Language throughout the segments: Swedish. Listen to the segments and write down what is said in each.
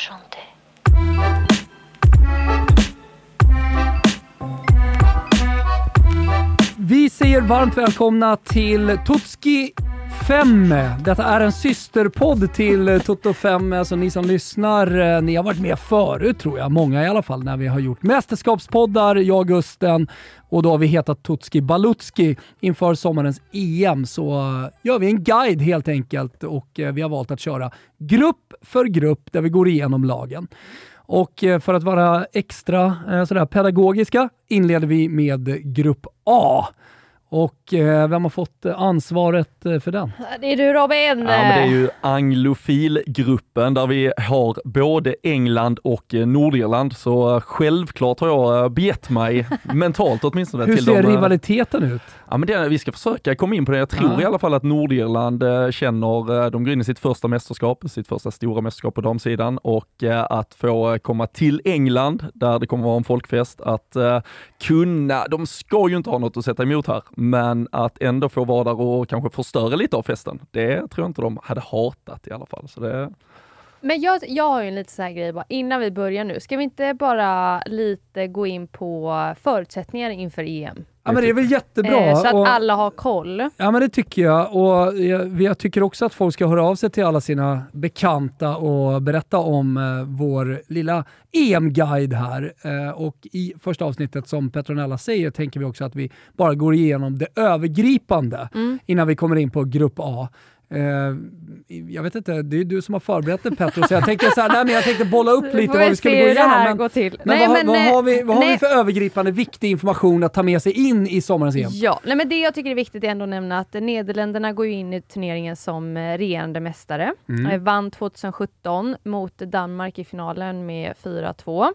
chanter. Vi säger varmt välkomna till Totski 5. Detta är en systerpodd till eh, Toto 5. Alltså ni som lyssnar, eh, ni har varit med förut tror jag, många i alla fall, när vi har gjort mästerskapspoddar, jag och Gusten, och då har vi hetat Tutski Balutski inför sommarens EM. Så eh, gör vi en guide helt enkelt och vi har valt att köra grupp för grupp där vi går igenom lagen. Och för att vara extra sådär pedagogiska inleder vi med Grupp A. Och eh, vem har fått eh, ansvaret eh, för den? Det är du Robin! Ja, men det är ju anglofilgruppen där vi har både England och eh, Nordirland, så självklart har jag begett mig mentalt åtminstone Hur till ser eh, rivaliteten ut? Ja, men det, vi ska försöka komma in på det. Jag tror Ja. i alla fall att Nordirland känner, de går in i sitt första mästerskap, sitt första stora mästerskap på damsidan och att få komma till England där det kommer vara en folkfest, att kunna, de ska ju inte ha något att sätta emot här, men att ändå få vara där och kanske förstöra lite av festen, det tror jag inte de hade hatat i alla fall. Så det, Men jag, jag har ju en lite sån här grej bara, innan vi börjar nu, ska vi inte bara lite gå in på förutsättningar inför EM? Ja, men det är väl jättebra. Eh, så att och, alla har koll. Ja men det tycker jag och jag, jag tycker också att folk ska höra av sig till alla sina bekanta och berätta om eh, vår lilla EM-guide här. Eh, och i första avsnittet som Petronella säger tänker vi också att vi bara går igenom det övergripande Mm. innan vi kommer in på Grupp A. Eh, jag vet inte, det är du som har förberett det Petro, så jag tänkte, så här, nej, men jag tänkte bolla upp lite vad vi skulle gå igenom. Men, går till. men, Nej, vad, men, vad, eh, har vi, vad har vi för övergripande viktig information att ta med sig in i sommarens EM? Ja, nej men det jag tycker är viktigt är ändå att nämna att Nederländerna går in i turneringen som eh, regerande mästare. Mm. Vann 2017 mot Danmark i finalen med 4-2.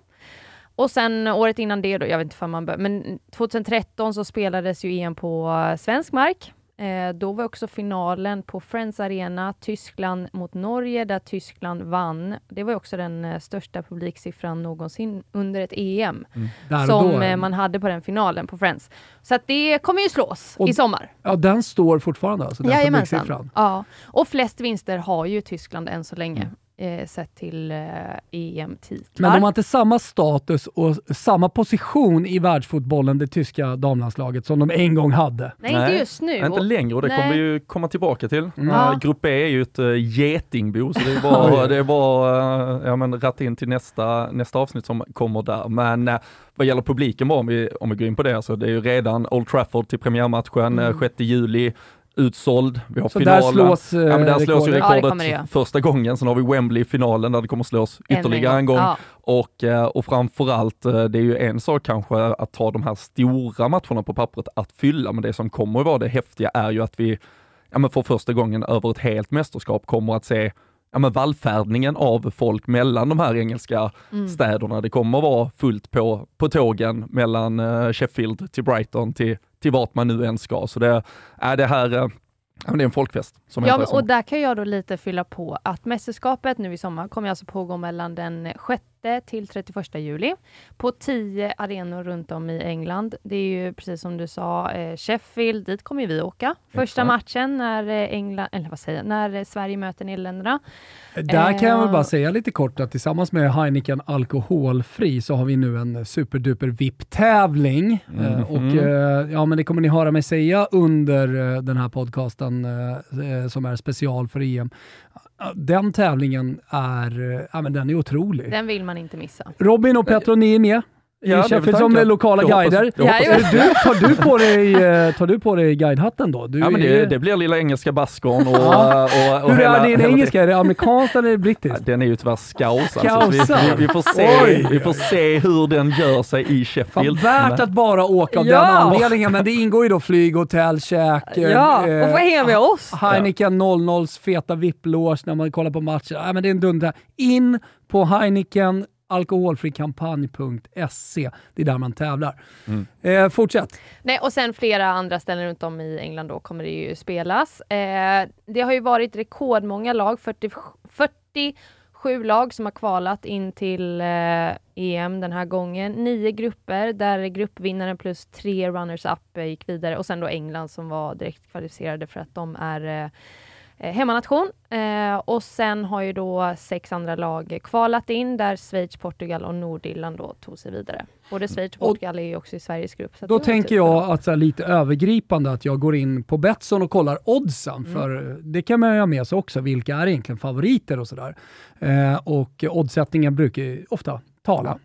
Och sen året innan det, då, jag vet inte man bör, men 2013 så spelades ju EM på svensk mark. Eh, då var också finalen på Friends Arena, Tyskland mot Norge, där Tyskland vann. Det var också den eh, största publiksiffran någonsin under ett EM och som eh, man hade på den finalen på Friends. Så det kommer ju slås Och- i sommar. Ja, den står fortfarande alltså, den Jajamensan. publiksiffran. Ja. Och flest vinster har ju Tyskland än så länge, Mm. Eh, sett till eh, EM-titlar. Men de har inte samma status och samma position i världsfotbollen, det tyska damlandslaget, som de en gång hade. Nej, inte just nu. Inte längre och det Nej. kommer vi ju komma tillbaka till. Mm. Eh, Ja. Grupp B är ju ett uh, getingbo, så det är bara, det är bara uh, ja, men, ratta in till nästa, nästa avsnitt som kommer där. Men uh, vad gäller publiken bara, om vi, om vi går in på det, så det är ju redan Old Trafford till premiärmatchen, Mm. uh, 6 juli, utsåld. Vi har Så final. där slås eh, Ja men där slås ju rekordet. Ja, det rekordet göra. första gången, sen har vi Wembley i finalen där det kommer slås ytterligare en gång. Ja. Och, eh, och framförallt, eh, det är ju en sak kanske att ta de här stora matcherna på pappret att fylla, men det som kommer att vara det häftiga är ju att vi, ja men för första gången över ett helt mästerskap kommer att se ja men vallfärdningen av folk mellan de här engelska Mm. städerna. Det kommer att vara fullt på, på tågen mellan eh, Sheffield till Brighton till, till vart man nu än ska. Så det är det här, eh, ja, det är en folkfest som Ja, och där kan jag då lite fylla på att mästerskapet nu i sommar kommer alltså pågå mellan den 6 till 31 juli på 10 arenor runt om i England. Det är ju precis som du sa, eh, Sheffield, dit kommer vi åka. Första Exakt. matchen när eh, England, eller vad säger jag, när eh, Sverige möter Nederländerna. Där kan jag väl bara säga lite kort att tillsammans med Heineken Alkoholfri så har vi nu en superduper VIP-tävling. Eh, och Mhm. ja, men det kommer ni höra mig säga under den här podcasten som är special för EM. Den tävlingen är, ja, men den är otrolig. Den vill man inte missa. Robin och Petro, ni är med? Ja, det Sheffield som lokala Jag hoppas- guider. jag hoppas det. Är du, tar, du på dig, eh, tar du på dig guidehatten då? Du Ja men är- det, det blir lilla engelska baskern och, och, och, Hur hela- är din engelska? Är det amerikanskt eller Ja, brittiskt? Den är ju tyvärr skaus alltså. vi, vi, vi, får se, Oj. vi får se hur den gör sig i Fan, Sheffield. värt Men- att bara åka av Ja. den anledningen, men det ingår ju då flyg, hotell, käk. eh, Ja, och få hänga med oss. Heineken 00s feta VIP-loge när man kollar på matcher. Ja, men det är en dunder. In på Heineken alkoholfrikampanj.se. Det är där man tävlar. Mm. Eh, fortsätt. Nej, och sen flera andra ställen runt om i England då kommer det ju spelas. Eh, det har ju varit rekordmånga lag, 40, 47 lag som har kvalat in till eh, EM den här gången. Nio grupper där gruppvinnaren plus tre runners-up eh, gick vidare och sen då England som var direkt kvalificerade för att de är eh, hemmanation. Eh, och sen har ju då sex andra lag kvalat in där Schweiz, Portugal och Nordirland då tog sig vidare. Både Schweiz och Portugal är ju också i Sveriges grupp. då tänker typ jag att så här, lite övergripande att jag går in på Betsson och kollar oddsen, mm. för det kan man ju ha med sig också. Vilka är egentligen favoriter och sådär? Eh, och oddsättningen brukar ju ofta tala.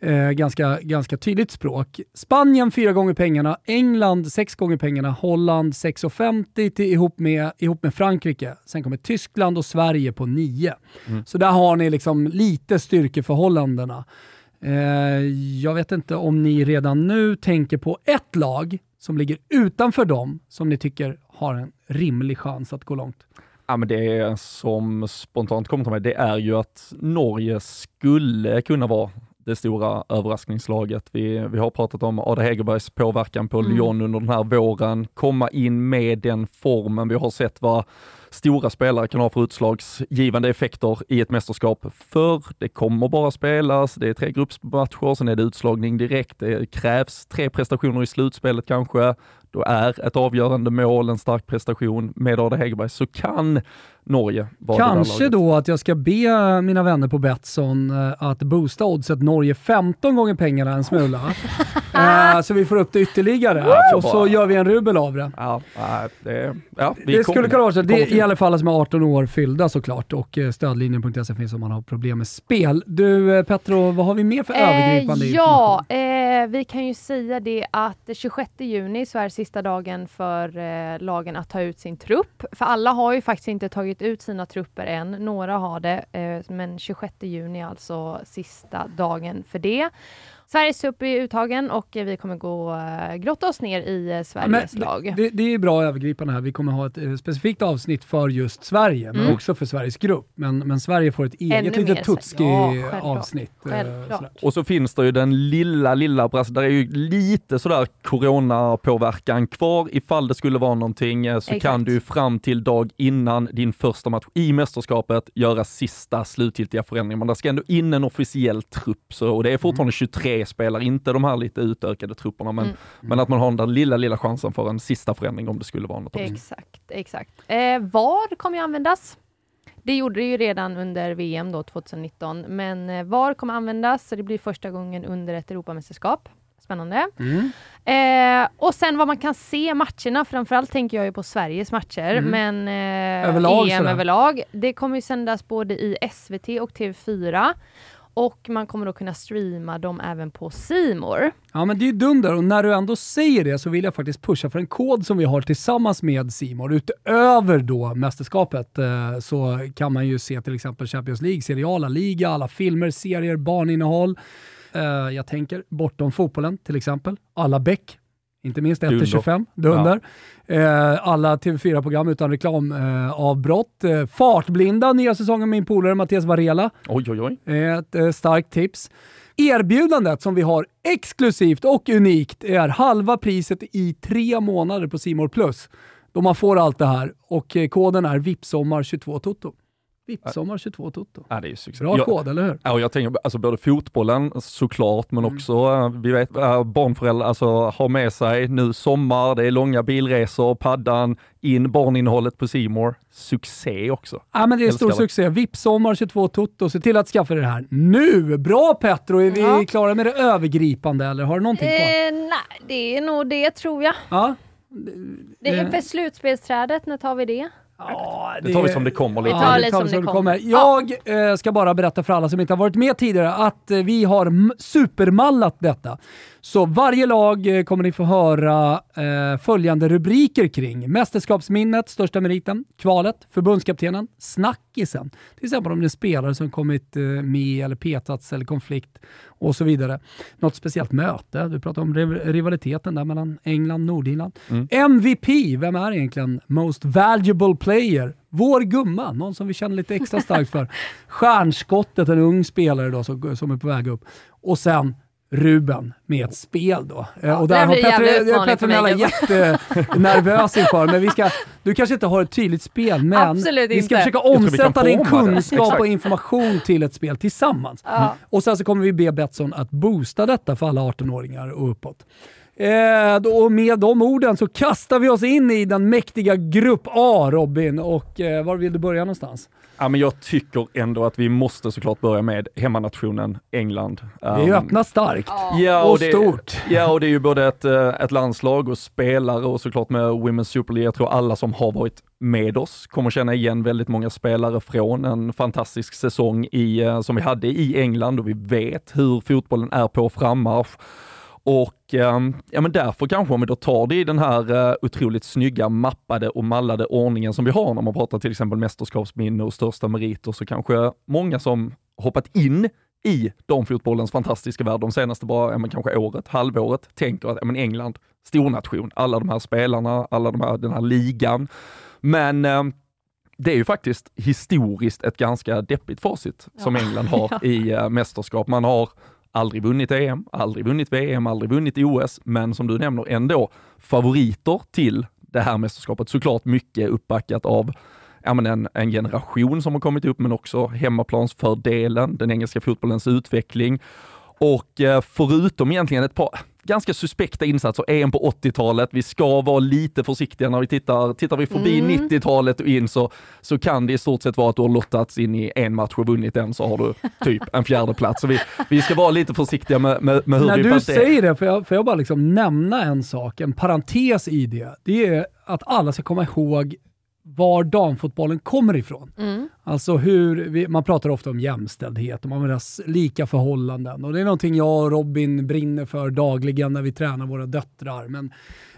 Eh, ganska, ganska tydligt språk. Spanien fyra gånger pengarna, England sex gånger pengarna, Holland 6,50 ihop med, ihop med Frankrike. Sen kommer Tyskland och Sverige på 9. Mm. Så där har ni liksom lite styrkeförhållandena. Eh, jag vet inte om ni redan nu tänker på ett lag som ligger utanför dem som ni tycker har en rimlig chans att gå långt. Ja, men det som spontant kommer till mig, det är ju att Norge skulle kunna vara det stora överraskningslaget. Vi, vi har pratat om Ada Hegerbergs påverkan på mm. Lyon under den här våren, komma in med den formen. Vi har sett vad stora spelare kan ha för utslagsgivande effekter i ett mästerskap. För det kommer bara spelas, det är tre gruppmatcher, sen är det utslagning direkt, det krävs tre prestationer i slutspelet kanske då är ett avgörande mål en stark prestation. Med Ada Hegerberg så kan Norge Kanske då att jag ska be mina vänner på Betsson uh, att boosta oddset Norge 15 gånger pengarna en smula. uh, så vi får upp det ytterligare och så gör vi en rubel av det. Ja, det, ja, det skulle kunna vara så. Det är i alla fall som är 18 år fyllda såklart och eh, stödlinjen.se finns om man har problem med spel. Du Petro, vad har vi mer för övergripande information? Ja, vi kan ju säga det att 26 juni så är sista dagen för eh, lagen att ta ut sin trupp. För alla har ju faktiskt inte tagit ut sina trupper än. Några har det, eh, men 26 juni är alltså sista dagen för det. Sveriges trupp är uttagen och vi kommer gå uh, grotta oss ner i uh, Sveriges men, lag. Det, det, är bra övergripande här. Vi kommer ha ett uh, specifikt avsnitt för just Sverige, mm. men också för Sveriges grupp. Men, men Sverige får ett eget litet Tutski-avsnitt. Ja, och så finns det ju den lilla, lilla, där är ju lite sådär coronapåverkan kvar. Ifall det skulle vara någonting så Exakt. kan du fram till dag innan din första match i mästerskapet göra sista slutgiltiga förändringar. Men det ska ändå in en officiell trupp, så, och det är fortfarande 23 mm spelar inte de här lite utökade trupperna, men, mm. men att man har den där lilla, lilla chansen för en sista förändring om det skulle vara något. Exakt, exakt. Eh, VAR kommer ju användas. Det gjorde det ju redan under VM då 2019, men eh, VAR kommer användas, så det blir första gången under ett Europamästerskap. Spännande. Mm. Eh, och sen vad man kan se matcherna, framförallt tänker jag ju på Sveriges matcher, mm. men eh, överlag, EM sådär. överlag. Det kommer ju sändas både i SVT och TV4 och man kommer då kunna streama dem även på Simor. Ja men det är ju dunder och när du ändå säger det så vill jag faktiskt pusha för en kod som vi har tillsammans med Simor. Utöver då mästerskapet eh, så kan man ju se till exempel Champions League, seriala liga, alla filmer, serier, barninnehåll. Eh, jag tänker bortom fotbollen till exempel, alla Beck inte minst 1-25, dunder. Ja. Eh, alla TV4-program utan reklamavbrott. Eh, eh, Fartblinda, nya säsongen med min polare Mattias Varela. Oj, oj, oj. Ett eh, starkt tips. Erbjudandet som vi har exklusivt och unikt är halva priset i tre månader på Simor Plus. Då man får allt det här och eh, koden är VIPSOMMAR22TOTO. Vippsommar 22 Toto. Ja, det är succé. Bra jag, kod, eller hur? Ja, och jag tänker alltså både fotbollen såklart, men mm. också eh, vi vet, äh, barnföräldrar alltså, har med sig nu sommar, det är långa bilresor, paddan, in barninnehållet på Simor. Succé också. Ja, men det är stor det. succé. Vippsommar 22 Toto. Se till att skaffa det här nu! Bra Petro! Är vi ja. klara med det övergripande eller har du någonting kvar? Eh, nej, det är nog det tror jag. Ja. Det är för slutspelsträdet, när tar vi det? Ja, det, det tar vi som det kommer lite. Ja, det tar vi som det kommer. Jag eh, ska bara berätta för alla som inte har varit med tidigare att eh, vi har supermallat detta. Så varje lag eh, kommer ni få höra eh, följande rubriker kring. Mästerskapsminnet, största meriten, kvalet, förbundskaptenen, snackisen. Till exempel om det är spelare som kommit eh, med eller petats eller konflikt och så vidare. Något speciellt möte. Du pratar om rivaliteten där mellan England och Nordirland. Mm. MVP, vem är egentligen Most Valuable Player? Vår gumma, någon som vi känner lite extra starkt för. Stjärnskottet, en ung spelare då som, som är på väg upp. Och sen Ruben med ett spel då. Ja, och där har Petter Mella jättenervös inför, men vi ska, du kanske inte har ett tydligt spel, men Absolut vi ska inte. försöka omsätta din kunskap och information till ett spel tillsammans. Ja. Och sen så kommer vi be Betsson att boosta detta för alla 18-åringar och uppåt. Eh, då, och med de orden så kastar vi oss in i den mäktiga Grupp A Robin. Och eh, var vill du börja någonstans? Ja, men jag tycker ändå att vi måste såklart börja med hemmanationen England. Vi är ju Um, öppna starkt. Ja, och det, stort. Ja, och det är ju både ett, eh, ett landslag och spelare och såklart med Women's Super League. Jag tror alla som har varit med oss kommer känna igen väldigt många spelare från en fantastisk säsong i, eh, som vi hade i England och vi vet hur fotbollen är på frammarsch. Och ehm, ja, men därför kanske om vi då tar det i den här eh, otroligt snygga mappade och mallade ordningen som vi har när man pratar till exempel mästerskapsminne och största meriter, så kanske många som hoppat in i damfotbollens fantastiska värld de senaste bara, ja, men kanske året, halvåret, tänker att ja, men England, stornation, alla de här spelarna, alla de här, den här ligan. Men eh, det är ju faktiskt historiskt ett ganska deppigt facit som Ja. England har Ja. i eh, mästerskap. Man har aldrig vunnit EM, aldrig vunnit VM, aldrig vunnit OS, men som du nämner ändå favoriter till det här mästerskapet. Såklart mycket uppbackat av ja, men en, en generation som har kommit upp, men också hemmaplansfördelen, den engelska fotbollens utveckling. Och eh, förutom egentligen ett par ganska suspekta insatser, EM på 80-talet, vi ska vara lite försiktiga när vi tittar, tittar vi förbi Mm. 90-talet och in så, så kan det i stort sett vara att du har lottats in i en match och vunnit en så har du typ en fjärde plats. Så vi, vi ska vara lite försiktiga med, med, med hur När vi du passerar. säger det, får jag, får jag bara liksom nämna en sak, en parentes i det. Det är att alla ska komma ihåg var damfotbollen kommer ifrån. Mm. Alltså hur, vi, man pratar ofta om jämställdhet och man vill ha lika förhållanden. Och det är någonting jag och Robin brinner för dagligen när vi tränar våra döttrar. Men,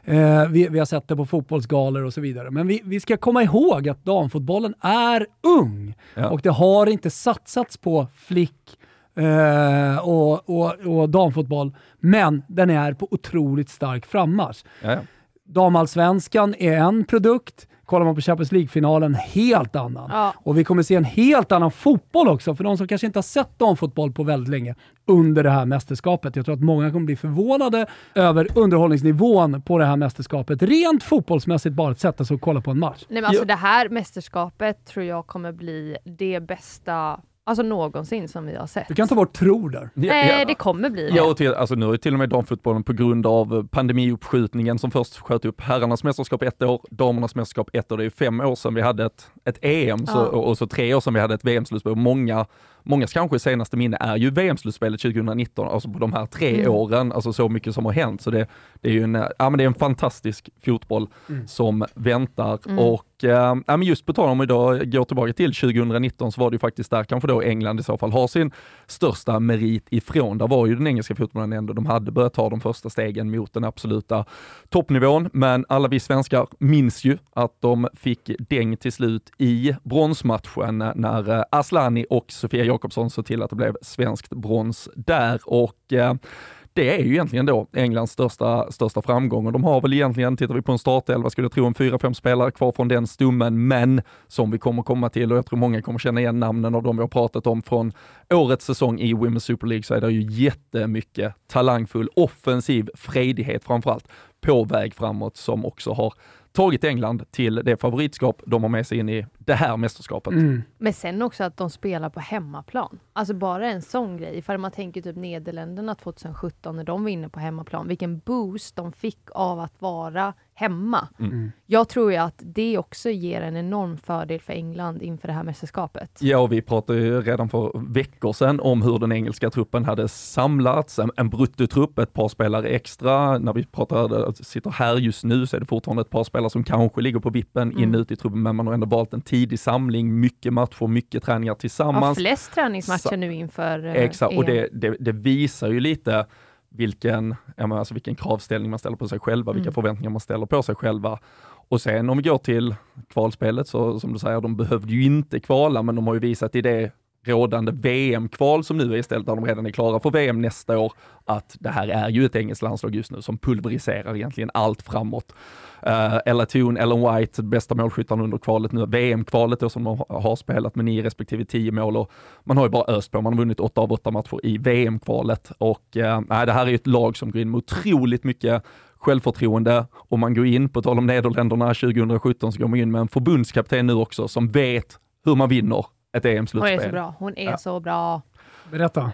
eh, vi, vi har sett det på fotbollsgalor och så vidare. Men vi, vi ska komma ihåg att damfotbollen är ung Ja. och det har inte satsats på flick eh, och, och, och damfotboll, men den är på otroligt stark frammarsch. Ja, ja. Damallsvenskan är en produkt, kollar man på Champions League-finalen, en helt annan. Ja. Och vi kommer se en helt annan fotboll också, för de som kanske inte har sett damfotboll på väldigt länge under det här mästerskapet. Jag tror att många kommer bli förvånade över underhållningsnivån på det här mästerskapet. Rent fotbollsmässigt bara att sätta sig och kolla på en match. Nej, men alltså. Det här mästerskapet tror jag kommer bli det bästa alltså någonsin som vi har sett. Du kan ta bort tror där. Ja, Nej, ja. det kommer bli det. Ja, och till, alltså nu har till och med damfotbollen på grund av pandemiuppskjutningen som först sköt upp herrarnas mästerskap ett år, damernas mästerskap ett år. Det är fem år sedan vi hade ett, ett EM så, Ja. och, och så tre år sedan vi hade ett VM-slutspel. Och Många, kanske senaste minne är ju VM-slutspelet 2019, alltså på de här tre Mm. åren, alltså så mycket som har hänt. Så det, det är ju en, ja, men det är en fantastisk fotboll Mm. som väntar. Mm. Och eh, ja, men just på tal om idag, går tillbaka till 2019 så var det ju faktiskt där kanske då England i så fall har sin största merit ifrån. Där var ju den engelska fotbollen ändå, de hade börjat ta de första stegen mot den absoluta toppnivån. Men alla vi svenskar minns ju att de fick däng till slut i bronsmatchen när eh, Aslani och Sofia Jakobsson såg till att det blev svenskt brons där. Och eh, det är ju egentligen då Englands största, största framgång och de har väl egentligen, tittar vi på en startelva, skulle jag tro en fyra, fem spelare kvar från den stummen, men som vi kommer komma till och jag tror många kommer känna igen namnen av de vi har pratat om från årets säsong i Women's Super League så är det ju jättemycket talangfull offensiv frejdighet framförallt på väg framåt som också har tagit England till det favoritskap de har med sig in i det här mästerskapet. Mm. Men sen också att de spelar på hemmaplan. Alltså bara en sån grej. Ifall man tänker typ Nederländerna 2017 när de var inne på hemmaplan. Vilken boost de fick av att vara hemma. Mm. Jag tror ju att det också ger en enorm fördel för England inför det här mästerskapet. Ja, och vi pratade ju redan för veckor sedan om hur den engelska truppen hade samlats, en, en bruttotrupp, ett par spelare extra. När vi pratar, sitter här just nu så är det fortfarande ett par spelare som kanske ligger på vippen in Mm. och ut i truppen, men man har ändå valt en tidig samling, mycket matcher, mycket träningar Ja, tillsammans. flest träningsmatcher Sa- nu inför eh, Exakt, och EM. det, det, det visar ju lite vilken, ja, men alltså vilken kravställning man ställer på sig själva, vilka Mm. förväntningar man ställer på sig själva. Och sen om vi går till kvalspelet, så som du säger, de behövde ju inte kvala, men de har ju visat i det rådande VM-kval som nu är istället, där de redan är klara för VM nästa år, att det här är ju ett engelskt landslag just nu som pulveriserar egentligen allt framåt. Uh, Ella Thun, Ellen White, bästa målskyttarna under kvalet nu, VM-kvalet då som de har- spelat med nio respektive tio mål och man har ju bara öst på, man har vunnit åtta av åtta matcher i VM-kvalet och uh, nej, det här är ju ett lag som går in med otroligt mycket självförtroende och man går in, på tal om Nederländerna 2017, så går man in med en förbundskapten nu också som vet hur man vinner ett Hon är så EM-slutspel. bra. Hon är Ja. så bra. Berätta.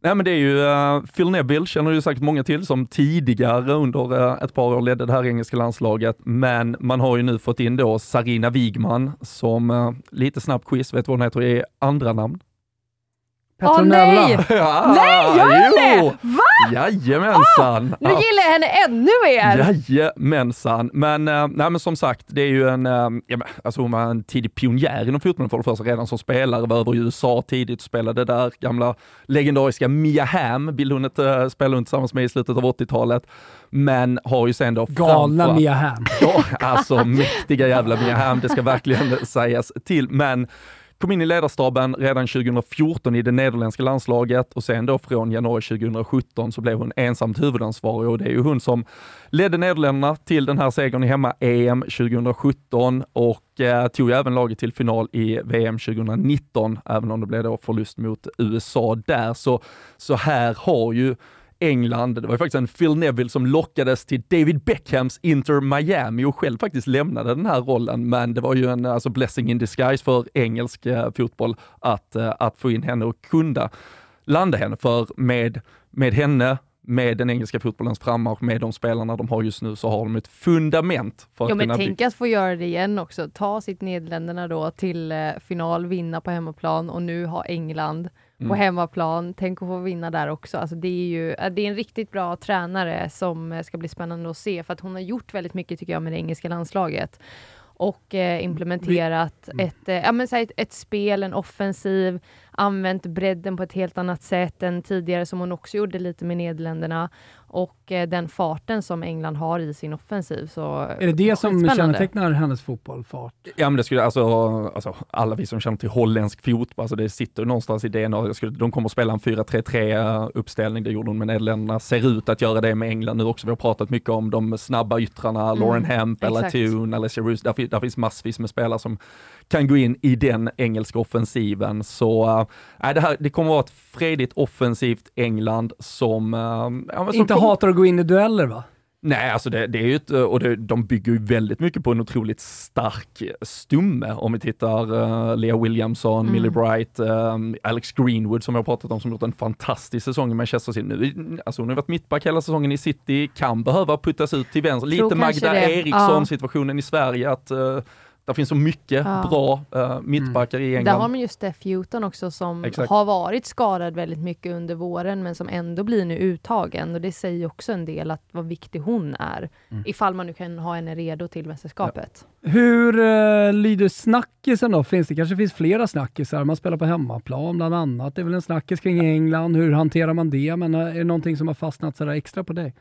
Nej men det är ju uh, Phil Neville känner ju säkert många till som tidigare under uh, ett par år ledde det här engelska landslaget. Men man har ju nu fått in då Sarina Wigman som, uh, lite snabb quiz, vet du vad hon heter i andra namn? Petronella. Åh, nej! Ja, Nej, gör jag det? Va? Jajamensan! Nu gillar jag henne ännu mer! Jajamensan, men, äh, nej, men som sagt, det är ju en, äh, ja, men, alltså hon var en tidig pionjär inom fotbollen för det första, redan som spelare, var över i USA tidigt, spelade där, gamla legendariska Mia Hamm, vill hon inte spela hon tillsammans med i slutet av 80-talet, men har ju sen då Galna Mia Hamm. Ja, alltså mäktiga jävla Mia Hamm, det ska verkligen sägas till, men Kom in i ledarstaben redan 2014 i det nederländska landslaget och sen då från januari 2017 så blev hon ensamt huvudansvarig och det är ju hon som ledde Nederländerna till den här segern i hemma-EM 2017 och eh, tog även laget till final i VM 2019, även om det blev då förlust mot USA där. Så, så här har ju England. Det var ju faktiskt en Phil Neville som lockades till David Beckhams Inter Miami och själv faktiskt lämnade den här rollen. Men det var ju en alltså blessing in disguise för engelsk eh, fotboll att, eh, att få in henne och kunna landa henne. För med, med henne med den engelska fotbollens frammarsch, med de spelarna de har just nu, så har de ett fundament för att jo, men tänk bli... att få göra det igen också. Ta sitt Nederländerna då till eh, final, vinna på hemmaplan och nu ha England på Mm. hemmaplan. Tänk att få vinna där också. Alltså det är ju eh, det är en riktigt bra tränare som eh, ska bli spännande att se för att hon har gjort väldigt mycket tycker jag med det engelska landslaget och eh, implementerat Mm. ett, eh, ja, men, så här, ett, ett spel, en offensiv, använt bredden på ett helt annat sätt än tidigare som hon också gjorde lite med Nederländerna och eh, den farten som England har i sin offensiv. Så, Är det det som kännetecknar hennes fotboll? Fart? Ja men det skulle, alltså, alltså alla vi som känner till holländsk fotboll, alltså det sitter ju någonstans i DNA. Jag skulle, de kommer att spela en 4-3-3 uppställning, det gjorde de med Nederländerna. Ser ut att göra det med England nu också. Vi har pratat mycket om de snabba yttrarna, Lauren Hemp, Ella exakt. Toon, Alessia Roos. Där, där finns massvis med spelare som kan gå in i den engelska offensiven. Så äh, det, här, det kommer att vara ett fredigt offensivt England som... äh, ja, som Inte hatar att gå in i dueller va? Nej, alltså det, det är ju ett, och det, de bygger ju väldigt mycket på en otroligt stark stumme. Om vi tittar uh, Lea Williamson, Mm. Millie Bright, um, Alex Greenwood som jag har pratat om som gjort en fantastisk säsong i Manchester City. Nu, alltså hon har varit mittback hela säsongen i City, kan behöva puttas ut till vänster. Lite Magda det. Eriksson Ja. i Sverige att uh, det finns så mycket Ja. bra uh, mittbackar i Där England. har man ju Steph Houghton också som Exakt. har varit skadad väldigt mycket under våren men som ändå blir nu uttagen och det säger också en del att vad viktig hon är. Mm. Ifall man nu kan ha henne redo till mästerskapet. Hur uh, lyder snackisen då? Finns det kanske finns flera snackisar? Man spelar på hemmaplan bland annat. Det är väl en snackis kring England. Hur hanterar man det? Men uh, är det någonting som har fastnat sådär extra på dig?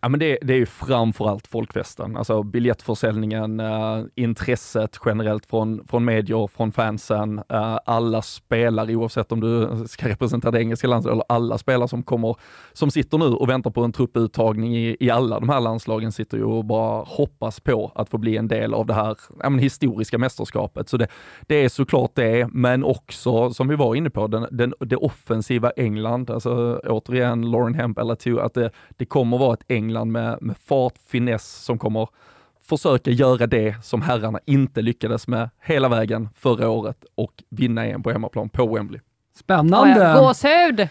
Ja men det, det är ju framförallt folkfesten, alltså biljettförsäljningen, eh, intresset generellt från, från medier, från fansen, eh, alla spelare oavsett om du ska representera det engelska landslaget eller alla spelare som kommer, som sitter nu och väntar på en trupputtagning i, i alla de här landslagen sitter ju och bara hoppas på att få bli en del av det här ja, men historiska mästerskapet. Så det, det är såklart det, men också som vi var inne på, den, den, det offensiva England, alltså återigen Lauren Hemp eller att det, det kommer vara ett England med, med fart, finess som kommer försöka göra det som herrarna inte lyckades med hela vägen förra året och vinna EM på hemmaplan på Wembley. Spännande! Gåshud!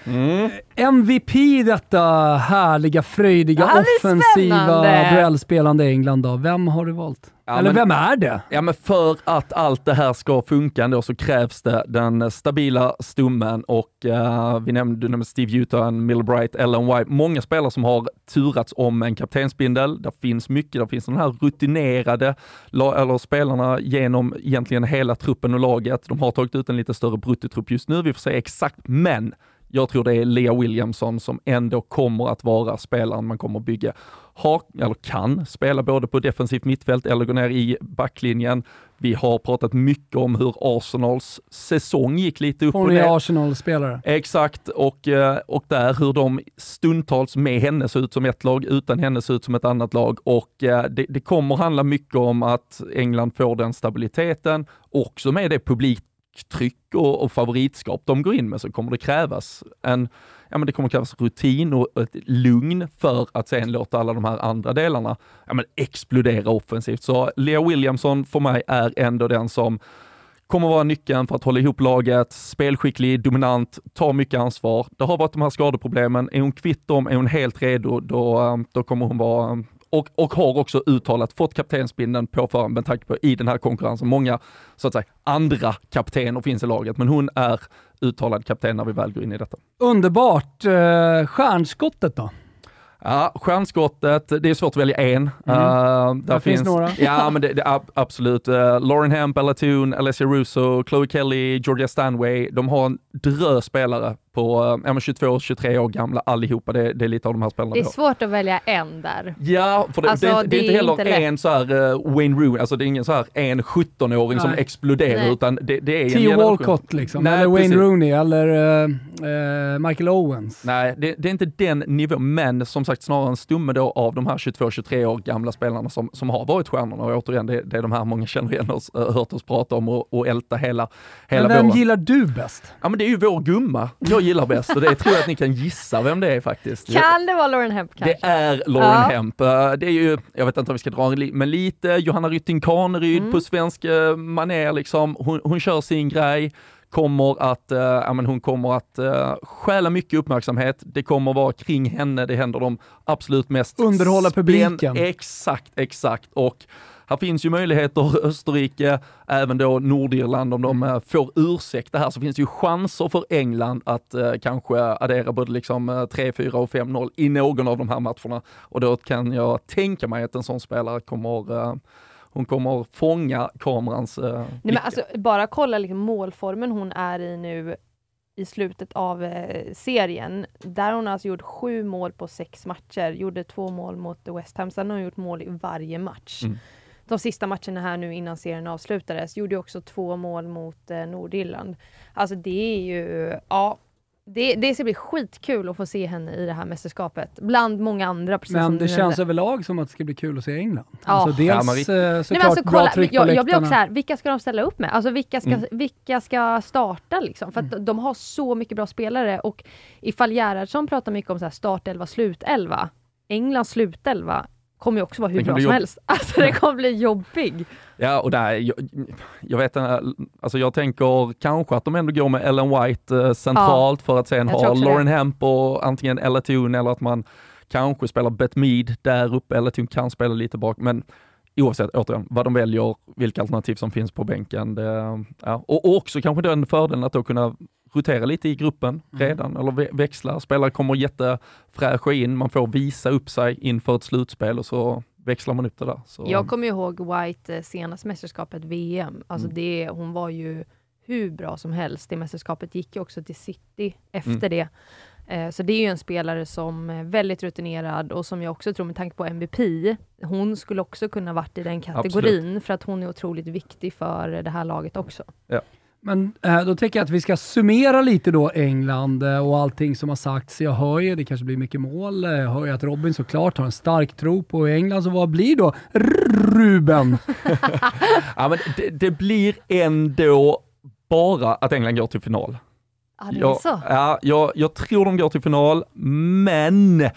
MVP i detta härliga, fröjdiga, det offensiva, duellspelande England då. Vem har du valt? Ja, Eller men- vem är det? Ja, men för att allt det här ska funka ändå så krävs det den stabila stummen och eh, vi nämnde, du nämnde Steve Utan, Millbright, Ellen White, många spelare som har turats om en kaptensbindel. Det finns mycket, det finns de här rutinerade eller spelarna genom egentligen hela truppen och laget. De har tagit ut en lite större bruttotrupp just nu, vi får se exakt, men jag tror det är Lea Williamson som ändå kommer att vara spelaren man kommer att bygga. Har, eller kan spela både på defensivt mittfält eller gå ner i backlinjen. Vi har pratat mycket om hur Arsenals säsong gick lite upp Hon och är ner. Arsenal-spelare. Exakt, och, eh, och där hur de stundtals med henne ser ut som ett lag, utan henne ser ut som ett annat lag. Och eh, det, det kommer handla mycket om att England får den stabiliteten, också med det publiktryck och, och favoritskap de går in med så kommer det krävas en Ja, men det kommer krävas rutin och ett lugn för att sen låta alla de här andra delarna ja, men explodera offensivt. Så Leo Williamson för mig är ändå den som kommer vara nyckeln för att hålla ihop laget, spelskicklig, dominant, tar mycket ansvar. Det har varit de här skadeproblemen. Är hon kvitt dem, är hon helt redo, då, eh, då kommer hon vara eh, och, och har också uttalat fått kaptensbindeln på förhand med tanke på i den här konkurrensen. Många så att säga andra kaptener finns i laget, men hon är uttalad kapten när vi väl går in i detta. Underbart! Eh, stjärnskottet då? Ja, stjärnskottet, det är svårt att välja en. Mm. Uh, där finns, finns några. Ja, men det, det absolut. Uh, Lauren Hemp, Ella Toon, Alessia Russo, Chloe Kelly, Georgia Stanway. De har en drös spelare på ja, 22-23 år gamla allihopa. Det, det, är lite av de här spelarna Det är svårt att välja en där. Ja, för det, alltså, det, det är inte heller inte en så här uh, Wayne Rooney, alltså det är ingen så här en 17-åring som exploderar Nej. utan det, det är Theo Walcott liksom, Nej, eller Wayne precis. Rooney eller uh, uh, Michael Owens. Nej, det, det, är inte den nivån, men som sagt snarare en stumme då av de här 22-23 år gamla spelarna som, som har varit stjärnorna och återigen, det, det är de här många känner igen oss, hört oss prata om och, och älta hela, hela Men vem våren. gillar du bäst? Ja men det är ju vår gumma. Jag gillar bäst och det tror jag att ni kan gissa vem det är faktiskt. Kan det vara Lauren Hemp kanske? Det är Lauren ja. Hemp. Eh, det är ju, jag vet inte om vi ska dra men lite Johanna Rytting Kaneryd mm. på svensk eh, manér liksom. Hon, hon kör sin grej kommer att, ja, men hon kommer att uh, stjäla mycket uppmärksamhet. Det kommer vara kring henne, det händer de absolut mest. Underhålla publiken. Exakt, exakt. Och här finns ju möjligheter, Österrike, även då Nordirland, om de mm. får ursäkta här så finns det ju chanser för England att eh, kanske addera både liksom 3-4 och 5-0 i någon av de här matcherna. Och då kan jag tänka mig att en sån spelare kommer eh, hon kommer fånga kamerans eh, Nej, men alltså, Bara kolla liksom målformen hon är i nu i slutet av eh, serien. Där hon alltså gjort sju mål på sex matcher, gjorde två mål mot West Ham, sen har hon gjort mål i varje match. Mm de sista matcherna här nu innan serien avslutades, gjorde också två mål mot eh, Nordirland. Alltså det är ju, ja, det, det ska bli skitkul att få se henne i det här mästerskapet, bland många andra. Precis Men det känns överlag som att det ska bli kul att se England. Ja. Alltså dels ja, eh, såklart alltså, bra kolla, tryck jag, på jag blir också här, vilka ska de ställa upp med? Alltså vilka ska, mm. vilka ska starta liksom? För att mm. de har så mycket bra spelare och ifall Gerhardsson pratar mycket om så här startelva, slutelva, Englands slutelva kommer ju också vara hur bra som helst. Alltså det kommer bli jobbig. Ja, och där, jag, jag vet alltså jag tänker kanske att de ändå går med Ellen White eh, centralt ja, för att sen ha Lauren Hemp och antingen Ella Toon eller att man kanske spelar Beth Mead där uppe. Ella Toon kan spela lite bak, men oavsett, återigen, vad de väljer, vilka alternativ som finns på bänken. Det, ja. och, också kanske den fördelen att då kunna rotera lite i gruppen mm. redan, eller växla. Spelare kommer jättefräscha in, man får visa upp sig inför ett slutspel och så växlar man upp det där. Så. Jag kommer ihåg White eh, senaste mästerskapet VM. Alltså mm. det, hon var ju hur bra som helst. Det mästerskapet gick ju också till City efter mm. det. Eh, så det är ju en spelare som är väldigt rutinerad och som jag också tror med tanke på MVP, hon skulle också kunna varit i den kategorin Absolut. för att hon är otroligt viktig för det här laget också. Ja. Men eh, då tänker jag att vi ska summera lite då England eh, och allting som har sagts. Jag hör ju, det kanske blir mycket mål. Eh, jag hör ju att Robin såklart har en stark tro på England, så vad blir då Ruben? ja, men det, det, blir ändå bara att England går till final. Ja, det är jag, så? Ja, jag, jag tror de går till final, men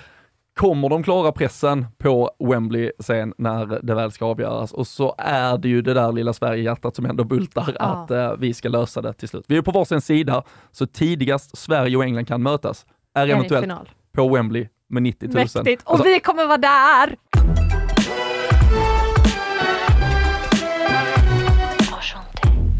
kommer de klara pressen på Wembley sen när det väl ska avgöras? Och så är det ju det där lilla Sverige-hjärtat som ändå bultar ja. att uh, vi ska lösa det till slut. Vi är på varsin sida, så tidigast Sverige och England kan mötas är, är eventuellt på Wembley med 90 000. Mäktigt, och alltså, vi kommer vara där!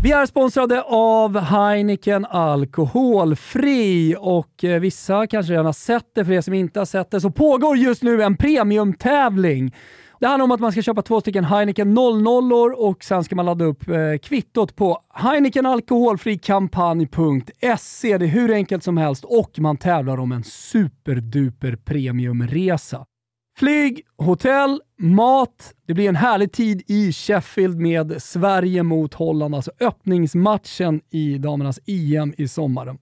Vi är sponsrade av Heineken Alkoholfri och eh, vissa kanske redan har sett det. För er som inte har sett det så pågår just nu en premiumtävling. Det handlar om att man ska köpa två stycken Heineken 00 och sen ska man ladda upp eh, kvittot på heinekenalkoholfrikampanj.se. Det är hur enkelt som helst och man tävlar om en superduper premiumresa. Flyg, hotell, mat. Det blir en härlig tid i Sheffield med Sverige mot Holland, alltså öppningsmatchen i damernas EM i sommar.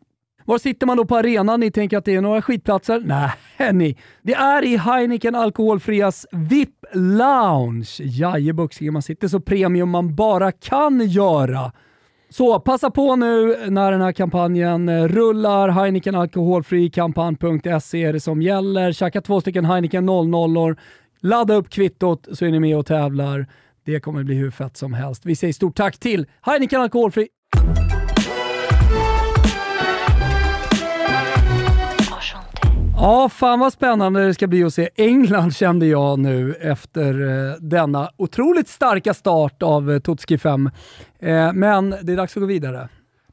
Var sitter man då på arenan? Ni tänker att det är några skitplatser? Nej, ni. Det är i Heineken Alkoholfrias VIP Lounge. Jajebuxingen, man sitter så premium man bara kan göra. Så passa på nu när den här kampanjen rullar. Heineken alkoholfri kampanj.se är det som gäller. Tjacka två stycken Heineken 00 Ladda upp kvittot så är ni med och tävlar. Det kommer bli hur fett som helst. Vi säger stort tack till Heineken Alkoholfri. Ja, fan vad spännande det ska bli att se England kände jag nu efter eh, denna otroligt starka start av eh, Totski 5. Eh, men det är dags att gå vidare.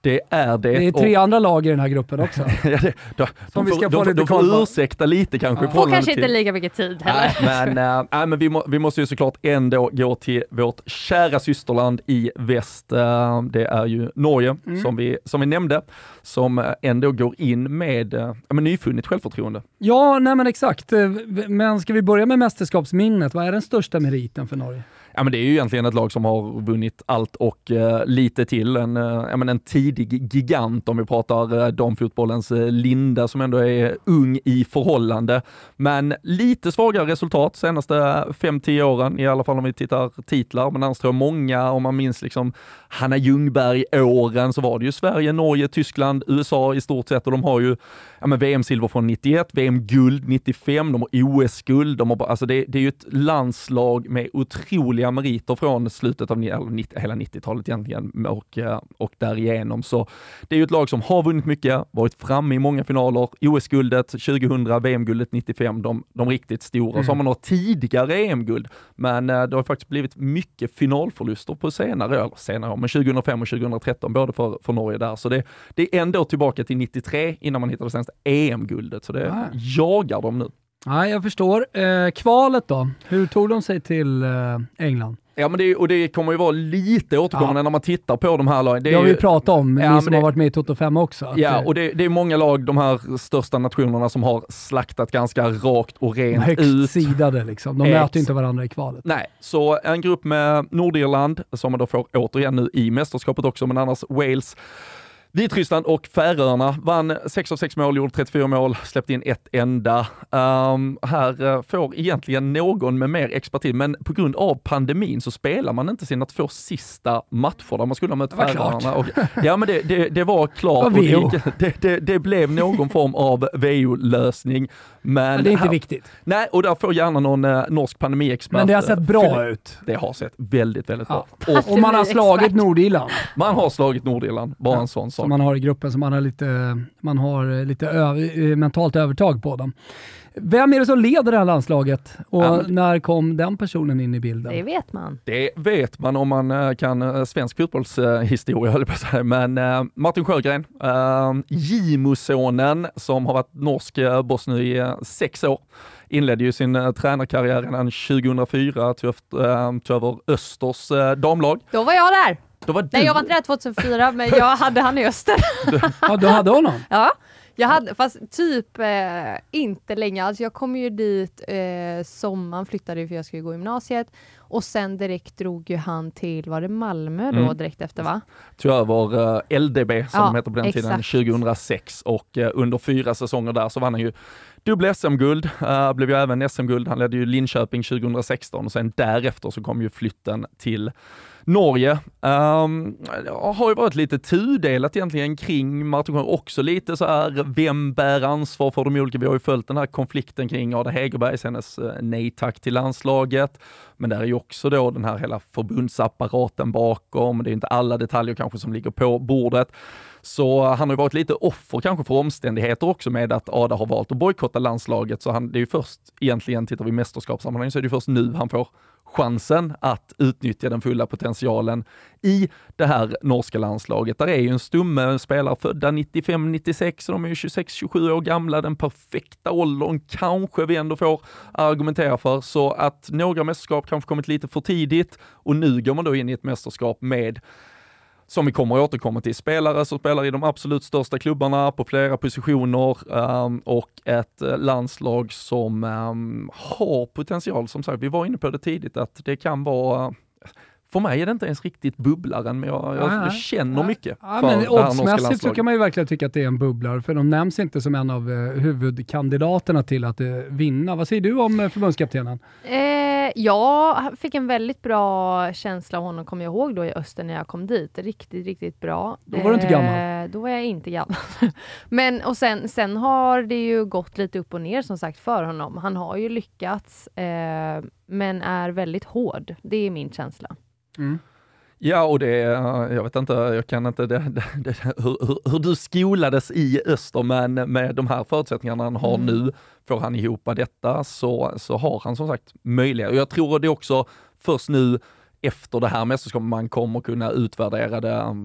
Det är det. Det är tre och, andra lag i den här gruppen också. ja, det, då, Som de vi ska får, få de, lite de får ursäkta lite kanske. Ja. Får kanske inte till- lika mycket tid heller. Nej, men, äh, nej, men vi, må, vi måste ju såklart ändå gå till vårt kära systerland i väst. Äh, det är ju Norge, Mm. som, vi, som vi nämnde, som äh, ändå går in med äh, men nyfunnet självförtroende. Ja, nej men exakt. Eh, Men ska vi börja med mästerskapsminnet? Vad är den största meriten för Norge? Ja, men det är ju egentligen ett lag som har vunnit allt och eh, lite till. En, eh, ja, men en tidig gigant om vi pratar uh, damfotbollens eh, Linda som ändå är ung i förhållande. Men lite svagare resultat senaste 5-10 åren, i alla fall om vi tittar titlar. Men annars tror jag många, om man minns liksom Hanna Ljungberg-åren, så var det ju Sverige, Norge, Tyskland, USA i stort sett och de har ju ja, VM-silver från 91, VM-guld 95, de har OS-guld, de har, bara- alltså det, det är ju ett landslag med otroliga meriter från slutet av eller 90, hela 90-talet egentligen och, eh, och därigenom. Så det är ju ett lag som har vunnit mycket, varit framme i många finaler, OS-guldet 2000, VM-guldet 95, de, de riktigt stora. Så har man några tidigare EM-guld, men eh, det har faktiskt blivit mycket finalförluster på senare, eller senare år, men 2005 och 2013 både för, för Norge där. Så det, det är ändå tillbaka till 93 innan man hittade senaste EM-guldet, så det Ah. jagar de nu. Nej, jag förstår. Eh, kvalet då? Hur tog de sig till eh, England? Ja, men det, och det kommer ju vara lite återkommande Ja. när man tittar på de här lagen. Det, är har vi ju- pratat om, Ja, ni som det- har varit med i Toto 5 också. Ja, och det, det är många lag, de här största nationerna, som har slaktat ganska rakt och rent högst ut. sidade liksom. De Ex- möter inte varandra i kvalet. Nej, så en grupp med Nordirland, som man då får återigen nu i mästerskapet också, men annars Wales, Vitryssland och Färöarna vann 6 av 6 mål, gjorde 34 mål, släppte in ett enda. Ehm, här eh, får egentligen någon med mer expertis, men på grund av pandemin så spelar man inte sina två sista matcher där man skulle ha mött. Färöarna. Och, ja, men det, det, det var klart. Och det, det, det, det blev någon form av VO-lösning. Men, Men det är inte här, viktigt. Nej, och där får gärna någon eh, norsk pandemiexpert. Men det har eh, sett bra fylla- ut. det har sett väldigt, väldigt Ja. bra. Och Och man har slagit Nordirland, man har slagit Nordirland, bara Ja, en sån sak. Som man har i gruppen, så man har lite, man har lite öv- eh, mentalt övertag på dem. Vem är det som leder det här landslaget och Ja, men- när kom den personen in i bilden? Det vet man. Det vet man om man eh, kan eh, svensk fotbollshistoria, höll jag på att säga. Men Martin Sjögren, Gimo-sonen som har varit norsk boss nu i sex år, inledde ju sin tränarkarriär redan 2004, tog, över Östers damlag. Då var jag där. Då var Nej, du- jag var inte där 2004, men jag hade han i Öster. Ja, du hade honom? Ja, jag hade, fast typ eh, inte länge. Alltså jag kom ju dit eh, sommaren, flyttade för jag skulle gå gymnasiet och sen direkt drog ju han till, var det Malmö då Mm. direkt efter va? tog över eh, LDB som Ja, de hette på den tiden, exakt. 2006 och eh, under fyra säsonger där så vann han ju dubbla SM-guld, uh, blev ju även SM-guld. Han ledde ju Linköping 2016 och sen därefter så kom ju flytten till Norge. Um, har ju varit lite tudelat egentligen kring Martin Sjögren, också lite så här, vem bär ansvar för de olika? Vi har ju följt den här konflikten kring Ada Hegerbergs, hennes eh, nej tack till landslaget. Men där är ju också då den här hela förbundsapparaten bakom. Det är inte alla detaljer kanske som ligger på bordet. Så han har ju varit lite offer kanske för omständigheter också med att Ada har valt att bojkotta landslaget. Så han, det är ju först egentligen, tittar vi i mästerskapssammanhang, så är det ju först nu han får chansen att utnyttja den fulla potentialen i det här norska landslaget. Där är ju en stumme spelare födda 95-96, de är ju 26-27 år gamla, den perfekta åldern kanske vi ändå får argumentera för. Så att några mästerskap kanske kommit lite för tidigt och nu går man då in i ett mästerskap med som vi kommer att återkomma till, spelare som spelar i de absolut största klubbarna på flera positioner ehm, och ett eh, landslag som ehm, har potential. Som sagt, vi var inne på det tidigt att det kan vara för mig är det inte ens riktigt bubblaren, men jag, jag, jag känner mycket Ja, för men det här norska oddsmässigt så landslaget. kan man ju verkligen tycka att det är en bubblare, för de nämns inte som en av eh, huvudkandidaterna till att eh, vinna. Vad säger du om eh, förbundskaptenen? Eh, jag fick en väldigt bra känsla av honom, kommer jag ihåg då i Öster när jag kom dit. Riktigt, riktigt bra. Då var du inte gammal. Eh, då var jag inte gammal. Men och sen, sen har det ju gått lite upp och ner som sagt för honom. Han har ju lyckats, eh, men är väldigt hård. Det är min känsla. Ja, och det, jag vet inte, jag kan inte det, det, det, hur, hur, du skolades i öster, men med de här förutsättningarna han har mm. nu, får han ihop detta så, så har han som sagt möjlighet. Och jag tror det också först nu efter det här mästerskapet man kommer kunna utvärdera det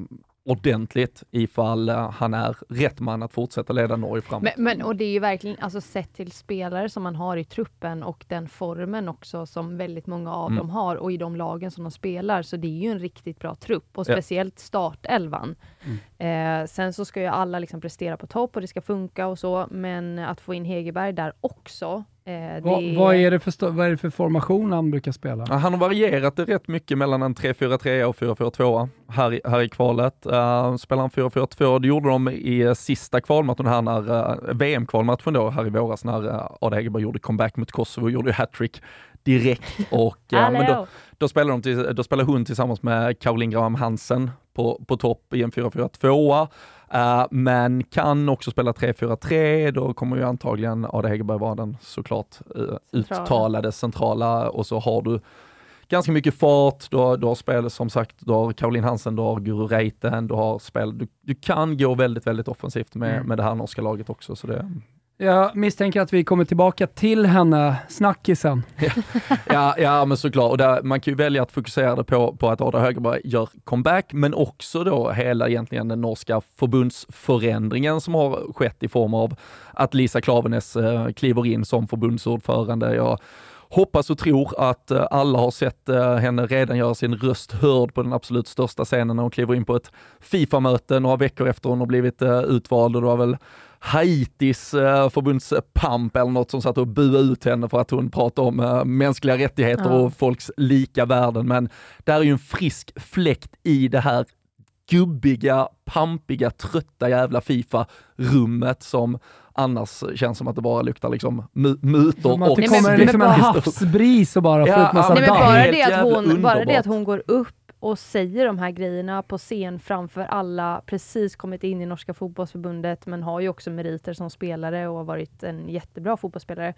ordentligt ifall eh, han är rätt man att fortsätta leda Norge framåt. Men, men, och det är ju verkligen, alltså sett till spelare som man har i truppen och den formen också som väldigt många av mm. dem har och i de lagen som de spelar, så det är ju en riktigt bra trupp och speciellt startelvan. Mm. Eh, sen så ska ju alla liksom prestera på topp och det ska funka och så, men att få in Hegerberg där också Eh, vad, vad, är det för, vad är det för formation han brukar spela? Ja, han har varierat det rätt mycket mellan en 3-4-3 och 4-4-2 här, i, här i kvalet. Uh, spelar han 4-4-2, det gjorde de i sista kvalmatchen här när, uh, VM-kvalmatchen då här i våras när uh, Ada Hegerberg gjorde comeback mot Kosovo och gjorde hattrick direkt. Och, uh, men då, då, spelade de till, då spelade hon tillsammans med Caroline Graham Hansen på, på topp i en 4-4-2. Uh, men kan också spela 3-4-3, då kommer ju antagligen Ada Hegerberg vara den såklart uh, uttalade centrala och så har du ganska mycket fart, du har, du har spel som sagt, du har Caroline Hansen, du har Guru Reiten, du har spel, du, du kan gå väldigt, väldigt offensivt med, mm. med det här norska laget också. Så det, jag misstänker att vi kommer tillbaka till henne, snackisen. ja, ja, men såklart. Och där, man kan ju välja att fokusera på, på att Ada Högerberg gör comeback, men också då hela egentligen den norska förbundsförändringen som har skett i form av att Lisa Klaveness eh, kliver in som förbundsordförande. Jag hoppas och tror att eh, alla har sett eh, henne redan göra sin röst hörd på den absolut största scenen när hon kliver in på ett Fifa-möte några veckor efter hon har blivit eh, utvald och det var väl Haitis eh, förbundspamp eller något som satt och buade ut henne för att hon pratade om eh, mänskliga rättigheter ja. och folks lika värden. Men det är ju en frisk fläkt i det här gubbiga, pampiga, trötta jävla Fifa-rummet som annars känns som att det bara luktar liksom mutor och... Det kommer liksom en havsbris och bara får ut massa nej, men bara det, att hon, bara det att hon går upp och säger de här grejerna på scen framför alla, precis kommit in i norska fotbollsförbundet, men har ju också meriter som spelare och har varit en jättebra fotbollsspelare.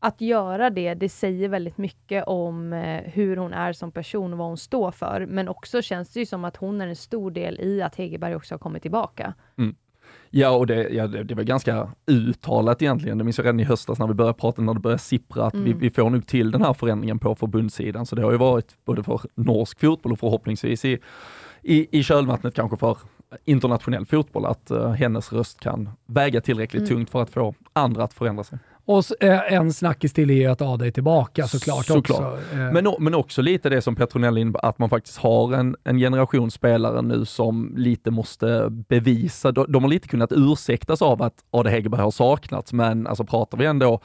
Att göra det, det säger väldigt mycket om eh, hur hon är som person och vad hon står för. Men också känns det ju som att hon är en stor del i att Hegerberg också har kommit tillbaka. Mm. Ja, och det, ja, det, det var ganska uttalat egentligen. Det minns jag redan i höstas när vi började prata, när det började sippra, att mm. vi, vi får nog till den här förändringen på förbundssidan. Så det har ju varit både för norsk fotboll och förhoppningsvis i, i, i kölvattnet kanske för internationell fotboll, att uh, hennes röst kan väga tillräckligt mm. tungt för att få andra att förändra sig. Och eh, en snackis till är ju att Ada är tillbaka såklart, såklart. också. Eh. Men, men också lite det som Petronell innebär, att man faktiskt har en, en generation spelare nu som lite måste bevisa. De, de har lite kunnat ursäktas av att Ada Hegerberg har saknats, men alltså pratar vi ändå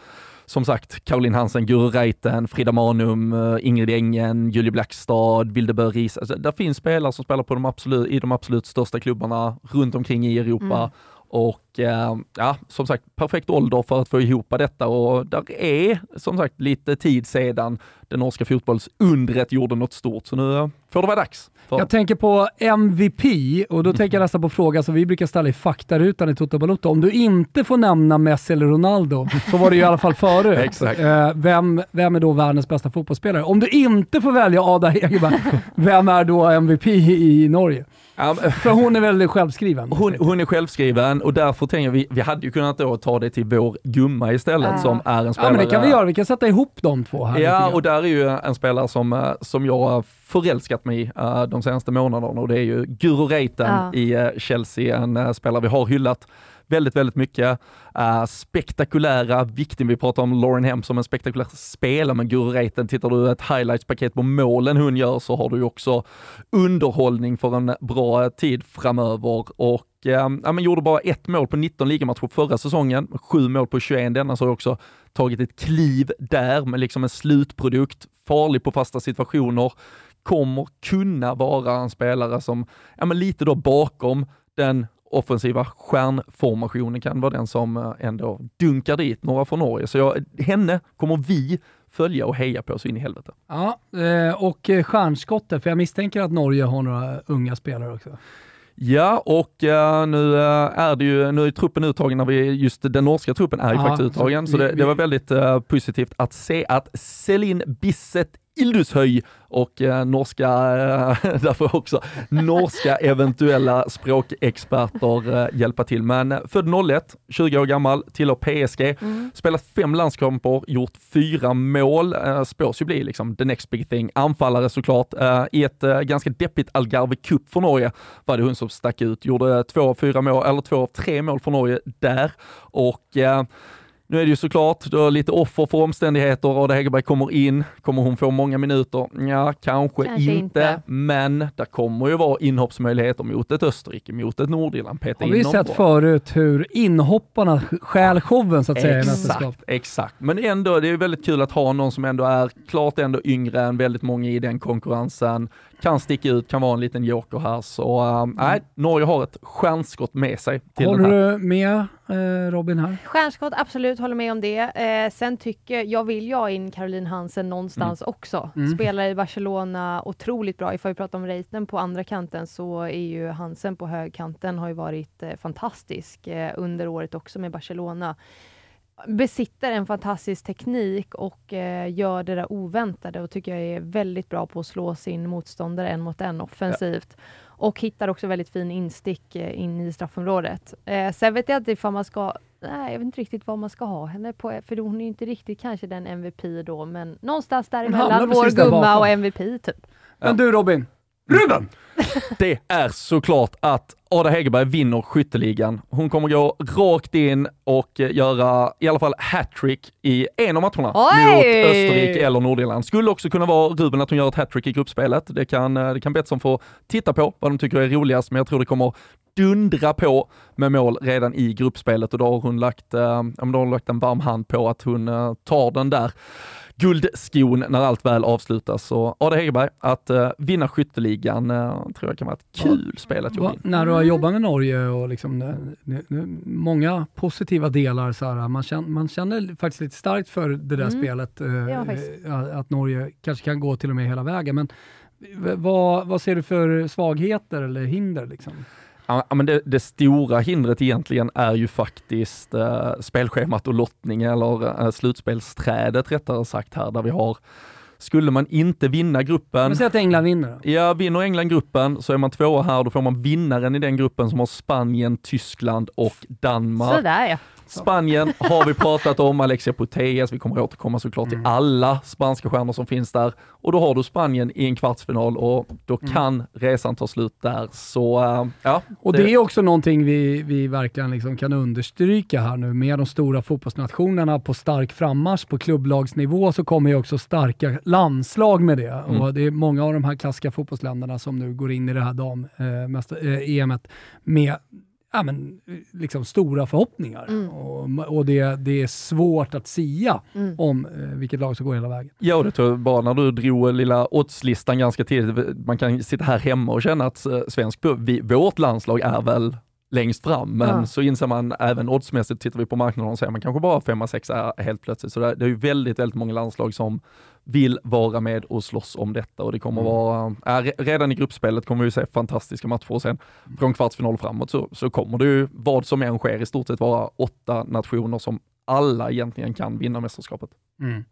som sagt, Caroline Hansen, Guru Reiten, Frida Manum, eh, Ingrid Engen, Julie Blackstad, Vilde Ries. Alltså, där finns spelare som spelar på de absolut, i de absolut största klubbarna runt omkring i Europa. Mm och eh, ja, som sagt, perfekt ålder för att få ihop detta och där är som sagt lite tid sedan det norska fotbollsundret gjorde något stort. Så nu får det vara dags. För... Jag tänker på MVP och då tänker jag nästan på frågan som vi brukar ställa i faktarutan i Toto Balotto. Om du inte får nämna Messi eller Ronaldo, så var det ju i alla fall förut. Exakt. Eh, vem, vem är då världens bästa fotbollsspelare? Om du inte får välja Ada Hegerberg, vem är då MVP i Norge? Ja, För hon är väldigt självskriven. Hon, hon, är självskriven och därför tänker vi, vi hade ju kunnat då ta det till vår gumma istället ja. som är en spelare. Ja men det kan vi göra, vi kan sätta ihop de två här. Ja och där är ju en spelare som, eh, som jag har förälskat mig i uh, de senaste månaderna och det är ju Guro Reiten ja. i uh, Chelsea, en spelare vi har hyllat väldigt, väldigt mycket. Uh, spektakulära, vikten, vi pratar om Lauren Hem som en spektakulär spelare, men Guru Reiten, tittar du ett highlights-paket på målen hon gör så har du ju också underhållning för en bra tid framöver och eh, ja, men gjorde bara ett mål på 19 ligamatcher förra säsongen, sju mål på 21 denna, så har jag också tagit ett kliv där med liksom en slutprodukt, farlig på fasta situationer, kommer kunna vara en spelare som, ja men lite då bakom den offensiva stjärnformationen kan vara den som eh, ändå dunkar dit några från Norge. Så jag, henne kommer vi följa och heja på så in i helvete. Ja, eh, och eh, stjärnskottet, för jag misstänker att Norge har några unga spelare också. Ja, och nu är det ju, nu är truppen uttagen när vi, just den norska truppen är ju Aha, faktiskt uttagen, så, så det, det, var väldigt uh, positivt att se att Celine Bisset Ildushöj och eh, norska, eh, därför också norska eventuella språkexperter eh, hjälpa till. Men eh, född 01, 20 år gammal, tillhör PSG, Mm. spelat fem landskamper, gjort fyra mål, eh, spås ju bli liksom the next big thing. Anfallare såklart. Eh, I ett ganska deppigt Algarve Cup för Norge var det hon som stack ut, gjorde två av fyra mål, eller två av tre mål för Norge där. Och nu är det ju såklart då lite offer för omständigheter. Ada Hegerberg kommer in. Kommer hon få många minuter? Ja, kanske, Kanske inte. inte. Men det kommer ju vara inhoppsmöjligheter mot ett Österrike, mot ett Nordirland. Peta Har vi sett bra. förut hur inhopparna stjäl showen så att säga i mästerskap. Exakt, exakt. Men ändå, det är väldigt kul att ha någon som ändå är klart ändå yngre än väldigt många i den konkurrensen. Kan sticka ut, kan vara en liten joker här. Så äh, nej, Norge har ett stjärnskott med sig till den här. Håller du med Robin här? Stjärnskott, absolut, håller med om det. Eh, sen tycker jag, vill jag in Caroline Hansen någonstans också. Mm. Spelar i Barcelona, otroligt bra. Ifall vi pratar om Reiten på andra kanten så är ju Hansen på högkanten har ju varit eh, fantastisk eh, under året också med Barcelona. Besitter en fantastisk teknik och eh, gör det där oväntade och tycker jag är väldigt bra på att slå sin motståndare en mot en offensivt. Och hittar också väldigt fin instick eh, in i straffområdet. Eh, sen vet jag inte ifall man ska Nej, jag vet inte riktigt vad man ska ha henne på, för hon är ju inte riktigt kanske den MVP då, men någonstans däremellan, vår gumma och MVP typ. Men du Robin, Ruben! Det är såklart att Ada Hegerberg vinner skytteligan. Hon kommer gå rakt in och göra i alla fall hattrick i en av matcherna Oj! mot Österrike eller Nordirland. Skulle också kunna vara Ruben att hon gör ett hattrick i gruppspelet. Det kan, eh, det kan Betsson få titta på vad de tycker är roligast, men jag tror det kommer dundra på med mål redan i gruppspelet och då har hon lagt, eh, ja, då har hon lagt en varm hand på att hon eh, tar den där guldskon när allt väl avslutas. Så Ada Hegerberg, att eh, vinna skytteligan eh, tror jag kan vara ett kul spel att jobba in. när du har jobbat med Norge och liksom, eh, nu- nu- många positiva delar, så här, man, känner, man känner faktiskt lite starkt för det där Mm. spelet, eh, Ja, eh, att Norge kanske kan gå till och med hela vägen. Men vad, vad ser du för svagheter eller hinder? Liksom? Ja, men det, det stora hindret egentligen är ju faktiskt eh, spelschemat och lottning eller eh, slutspelsträdet rättare sagt här där vi har skulle man inte vinna gruppen, Men säg att England vinner då. ja vinner England gruppen så är man tvåa här, då får man vinnaren i den gruppen som har Spanien, Tyskland och Danmark. Sådär ja. Spanien har vi pratat om, Alexia Putellas, vi kommer återkomma såklart till alla spanska stjärnor som finns där. Och då har du Spanien i en kvartsfinal och då kan resan ta slut där. Så äh, ja. Och det är också någonting vi, vi verkligen liksom kan understryka här nu med de stora fotbollsnationerna på stark frammarsch på klubblagsnivå så kommer ju också starka landslag med det. Mm. Och det är många av de här klassiska fotbollsländerna som nu går in i det här dam, eh, mäster, eh, EMet med ja, men, liksom stora förhoppningar. Mm. Och, och det, det är svårt att sia Mm. om eh, vilket lag som går hela vägen. Ja, och det tror jag bara när du drog lilla oddslistan ganska tidigt. Man kan sitta här hemma och känna att eh, svensk, vi, vårt landslag är väl längst fram, men Ja. så inser man även oddsmässigt, tittar vi på marknaden och säger man kanske bara femma, sexa helt plötsligt. Så det, det är ju väldigt, väldigt många landslag som vill vara med och slåss om detta och det kommer vara, äh, re- redan i gruppspelet kommer vi se fantastiska matcher och sen från kvartsfinal och framåt så, så kommer det ju, vad som än sker, i stort sett vara åtta nationer som alla egentligen kan vinna mästerskapet. Mm.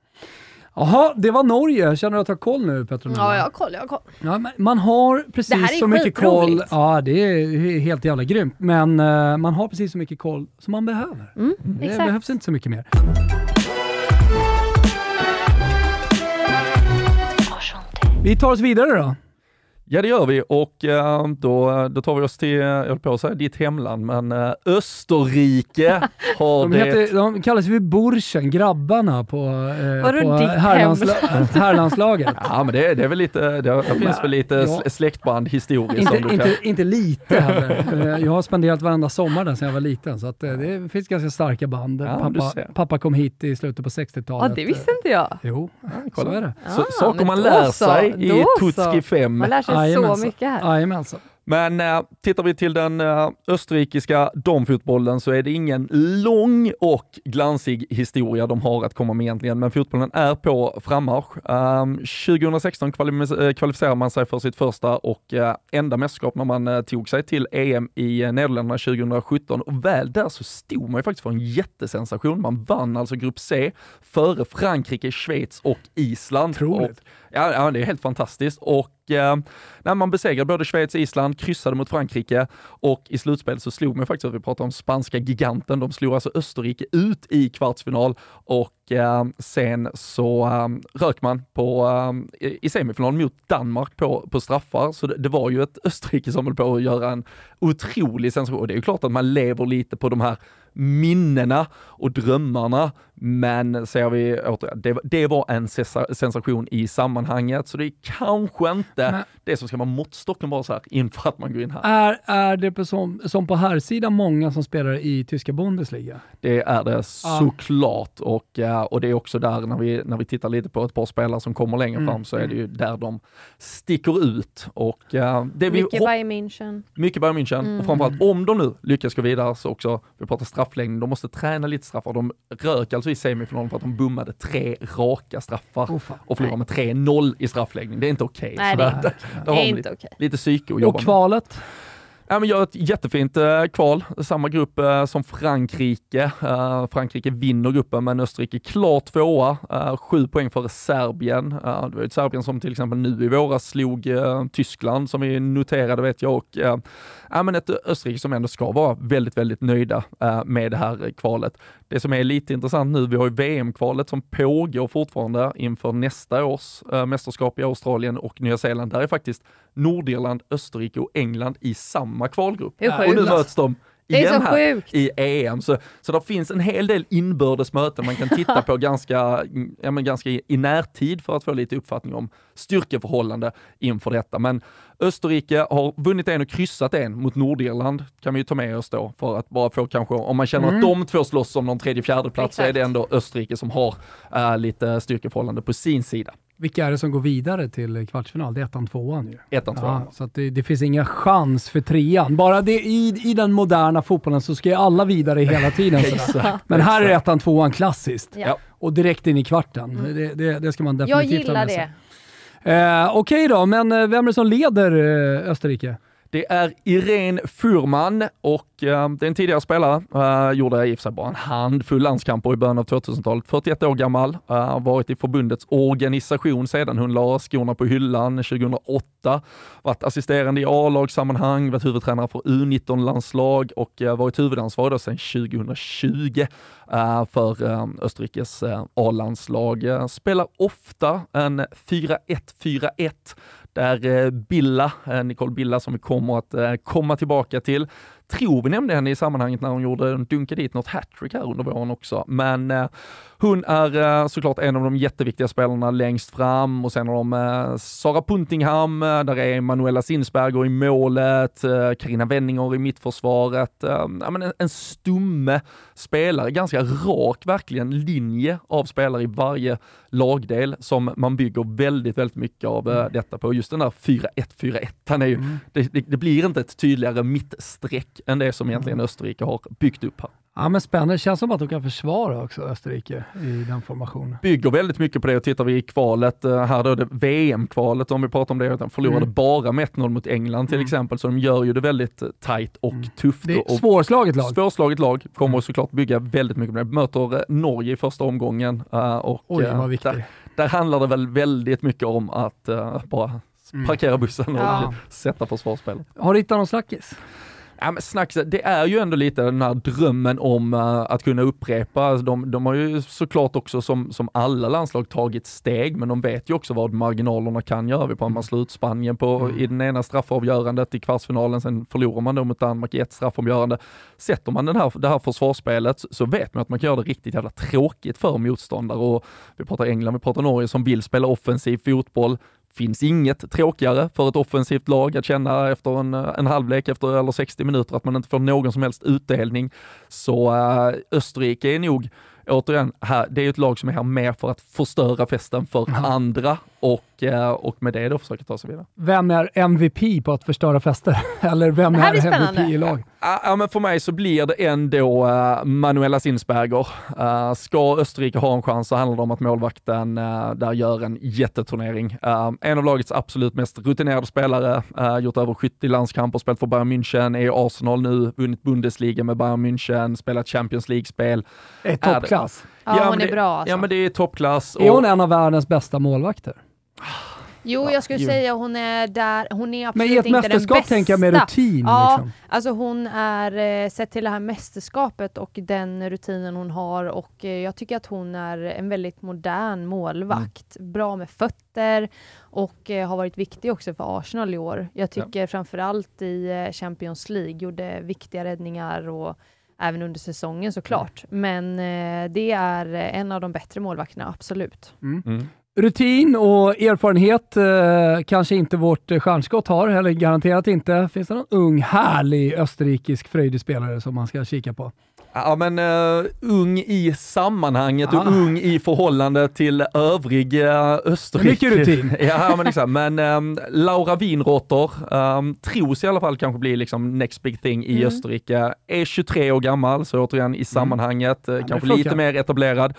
Jaha, det var Norge. Känner du att du har koll nu Petter? Ja, jag har koll, jag har koll. Ja, man har precis så mycket koll. Ja, det är helt jävla grymt. Men eh, man har precis så mycket koll som man behöver. Mm, Det exakt. behövs inte så mycket mer. Vi tar oss vidare då. Ja det gör vi och eh, då, då tar vi oss till, jag höll på att säga ditt hemland, men eh, Österrike har De, det. heter, de kallas för Burschen, grabbarna på, eh, på ditt herrlandsla- herrlandslaget. Ja men det, det är väl lite, det, det finns väl lite Ja. sl- släktband historiskt Inte, inte, inte lite heller. Jag har spenderat varenda sommar där sedan jag var liten, så att eh, det finns ganska starka band. Ja, pappa, pappa kom hit i slutet på 60-talet. Ja, det visste inte jag. Jo, kolla. så är det. Så, Ah, saker man lär så, sig i Tutski så. 5. Man lär sig så mycket här. Jajamensan. Men eh, tittar vi till den eh, österrikiska damfotbollen så är det ingen lång och glansig historia de har att komma med egentligen, men fotbollen är på frammarsch. Eh, 2016 kvalificerade man sig för sitt första och eh, enda mästerskap när man eh, tog sig till EM i eh, Nederländerna 2017 och väl där så stod man ju faktiskt för en jättesensation. Man vann alltså grupp C före Frankrike, Schweiz och Island. Otroligt. Och, ja, ja, det är helt fantastiskt. Och eh, när man besegrade både Schweiz och Island, kryssade mot Frankrike och i slutspelet så slog man faktiskt, att vi pratar om spanska giganten, de slog alltså Österrike ut i kvartsfinal och sen så eh, rök man på, eh, i semifinal mot Danmark på, på straffar, så det, det, var ju ett Österrike som höll på att göra en otrolig sensation. Och det är ju klart att man lever lite på de här minnena och drömmarna. Men ser vi återigen, det, det var en sensation i sammanhanget, så det är kanske inte Men, det som ska vara måttstocken bara så här inför att man går in här. Är, är det på som, som på här sidan många som spelar i tyska Bundesliga? Det är det såklart och, och det är också där när vi, när vi tittar lite på ett par spelare som kommer längre mm. fram så är det ju där de sticker ut. Och, det mycket vi Bayern München. Mycket Bayern München mm. och framförallt om de nu lyckas gå vidare så också, vi pratar strafflängd, de måste träna lite straffar. De rök alltså i semifinalen för att de bommade tre raka straffar oh, och förlorade med 3-0 i straffläggning. Det är inte okej. Okay. Nej, det är inte, det är inte okej. Lite psyke att jobba Och kvalet? Med. Ja, men gör ett jättefint eh, kval, samma grupp eh, som Frankrike. Eh, Frankrike vinner gruppen men Österrike klart tvåa, eh, sju poäng före Serbien. Eh, det var ju Serbien som till exempel nu i våras slog eh, Tyskland som vi noterade vet jag och eh, ja, men ett Österrike som ändå ska vara väldigt, väldigt nöjda eh, med det här kvalet. Det som är lite intressant nu, vi har ju VM-kvalet som pågår fortfarande inför nästa års mästerskap i Australien och Nya Zeeland. Där är faktiskt Nordirland, Österrike och England i samma kvalgrupp. Och nu möts de igen här i EM. Så, så det finns en hel del inbördes möten man kan titta på ganska, ja, men ganska i, närtid för att få lite uppfattning om styrkeförhållande inför detta. Men Österrike har vunnit en och kryssat en mot Nordirland, kan vi ju ta med oss då, för att bara få kanske, om man känner mm. att de två slåss om någon tredje, fjärde plats så är det ändå Österrike som har äh, lite styrkeförhållande på sin sida. Vilka är det som går vidare till kvartsfinal? Det är ettan, tvåan ju. Ettan, tvåan. Ja, så det, det, finns inga chans för trean. Bara det, i, i den moderna fotbollen så ska ju alla vidare hela tiden. Men här är ettan, tvåan klassiskt. Ja. Och direkt in i kvarten. Mm. Det, det, det, ska man definitivt ha med sig. Jag gillar det. Eh, Okej okay då, men eh, vem är det som leder eh, Österrike? Det är Irene Furman och eh, det är en tidigare spelare, eh, gjorde i och för sig bara en handfull landskamper i början av 2000-talet. 41 år gammal, eh, varit i förbundets organisation sedan hon la skorna på hyllan 2008. Varit assisterande i A-lagssammanhang, varit huvudtränare för U19-landslag och varit huvudansvarig sedan 2020 för Österrikes A-landslag. Spelar ofta en 4-1-4-1 där eh, Billa, eh, Nicole Billa som vi kommer att eh, komma tillbaka till, tror vi nämnde henne i sammanhanget när hon gjorde, dunkade dit något hattrick här under våren också. Men eh, hon är eh, såklart en av de jätteviktiga spelarna längst fram och sen har de eh, Sara Puntingham, eh, där är Manuela Sinsberger i målet, Karina Wenninger i mittförsvaret. Ja, men en, en stumme spelare, ganska rak verkligen linje av spelare i varje lagdel som man bygger väldigt, väldigt mycket av mm. detta på. Just den där 4-1-4-1, han är ju, mm. det, det, det, blir inte ett tydligare mittstreck än det som egentligen mm. Österrike har byggt upp här. Ja men spännande, det känns som att de kan försvara också Österrike i den formationen. Bygger väldigt mycket på det och tittar vi i kvalet, eh, här då det VM-kvalet om vi pratar om det, de förlorade mm. bara med 1-0 mot England till mm. exempel, så de gör ju det väldigt tight och mm. tufft. Det är svårslaget lag. Svårslaget lag, kommer mm. såklart bygga väldigt mycket på det. Möter eh, Norge i första omgången och Oj, vad där, där handlar det väl väldigt mycket om att bara mm. parkera bussen och ja. sätta försvarsspelet. Har du hittat någon snackis? Ja, men snacks, det är ju ändå lite den här drömmen om uh, att kunna upprepa. De, de har ju såklart också som, som alla landslag tagit steg, men de vet ju också vad marginalerna kan göra. Vi pratar slut Spanien på, mm. i den ena straffavgörandet i kvartsfinalen, sen förlorar man då mot Danmark i ett straffavgörande. Sätter man den här, det här försvarsspelet så vet man att man kan göra det riktigt jävla tråkigt för motståndare. Och vi pratar England, vi pratar Norge som vill spela offensiv fotboll, finns inget tråkigare för ett offensivt lag att känna efter en, en halvlek, efter eller 60 minuter, att man inte får någon som helst utdelning. Så äh, Österrike är nog återigen, här, det är ett lag som är här med för att förstöra festen för Ja. andra och, eh, och med det då försöka ta sig vidare. Vem är MVP på att förstöra fester? Eller vem är blir MVP i lag? Ja, ja, men för mig så blir det ändå uh, Manuela Sinsberger. Uh, ska Österrike ha en chans så handlar det om att målvakten uh, där gör en jätteturnering. Uh, en av lagets absolut mest rutinerade spelare, uh, gjort över 70 landskamper, spelat för Bayern München, är i Arsenal nu, vunnit Bundesliga med Bayern München, spelat Champions League-spel. Är Är toppklass. Ja, Ja, hon är det- bra alltså. Ja men det är toppklass. Är hon en av världens bästa målvakter? Jo, Ja, jag skulle jo. säga hon är där, hon är Men absolut i ett inte den mästerskap bästa. tänker jag med rutin. Ja, Liksom. alltså hon är, eh, sett till det här mästerskapet och den rutinen hon har och eh, jag tycker att hon är en väldigt modern målvakt. Mm. Bra med fötter och eh, har varit viktig också för Arsenal i år. Jag tycker framförallt i Champions League gjorde viktiga räddningar och även under säsongen såklart. Men eh, det är en av de bättre målvakterna, absolut. Mm. Rutin och erfarenhet eh, kanske inte vårt eh, stjärnskott har, eller garanterat inte. Finns det någon ung, härlig österrikisk frejdig spelare som man ska kika på? Ja men uh, ung i sammanhanget och Ah. ung i förhållande till övrig uh, Österrike. Mycket rutin. ja men exakt, men um, Laura Winrotter um, tros i alla fall kanske bli liksom next big thing i Mm. Österrike. Är 23 år gammal, så återigen i sammanhanget, uh, det kanske lite mer etablerad.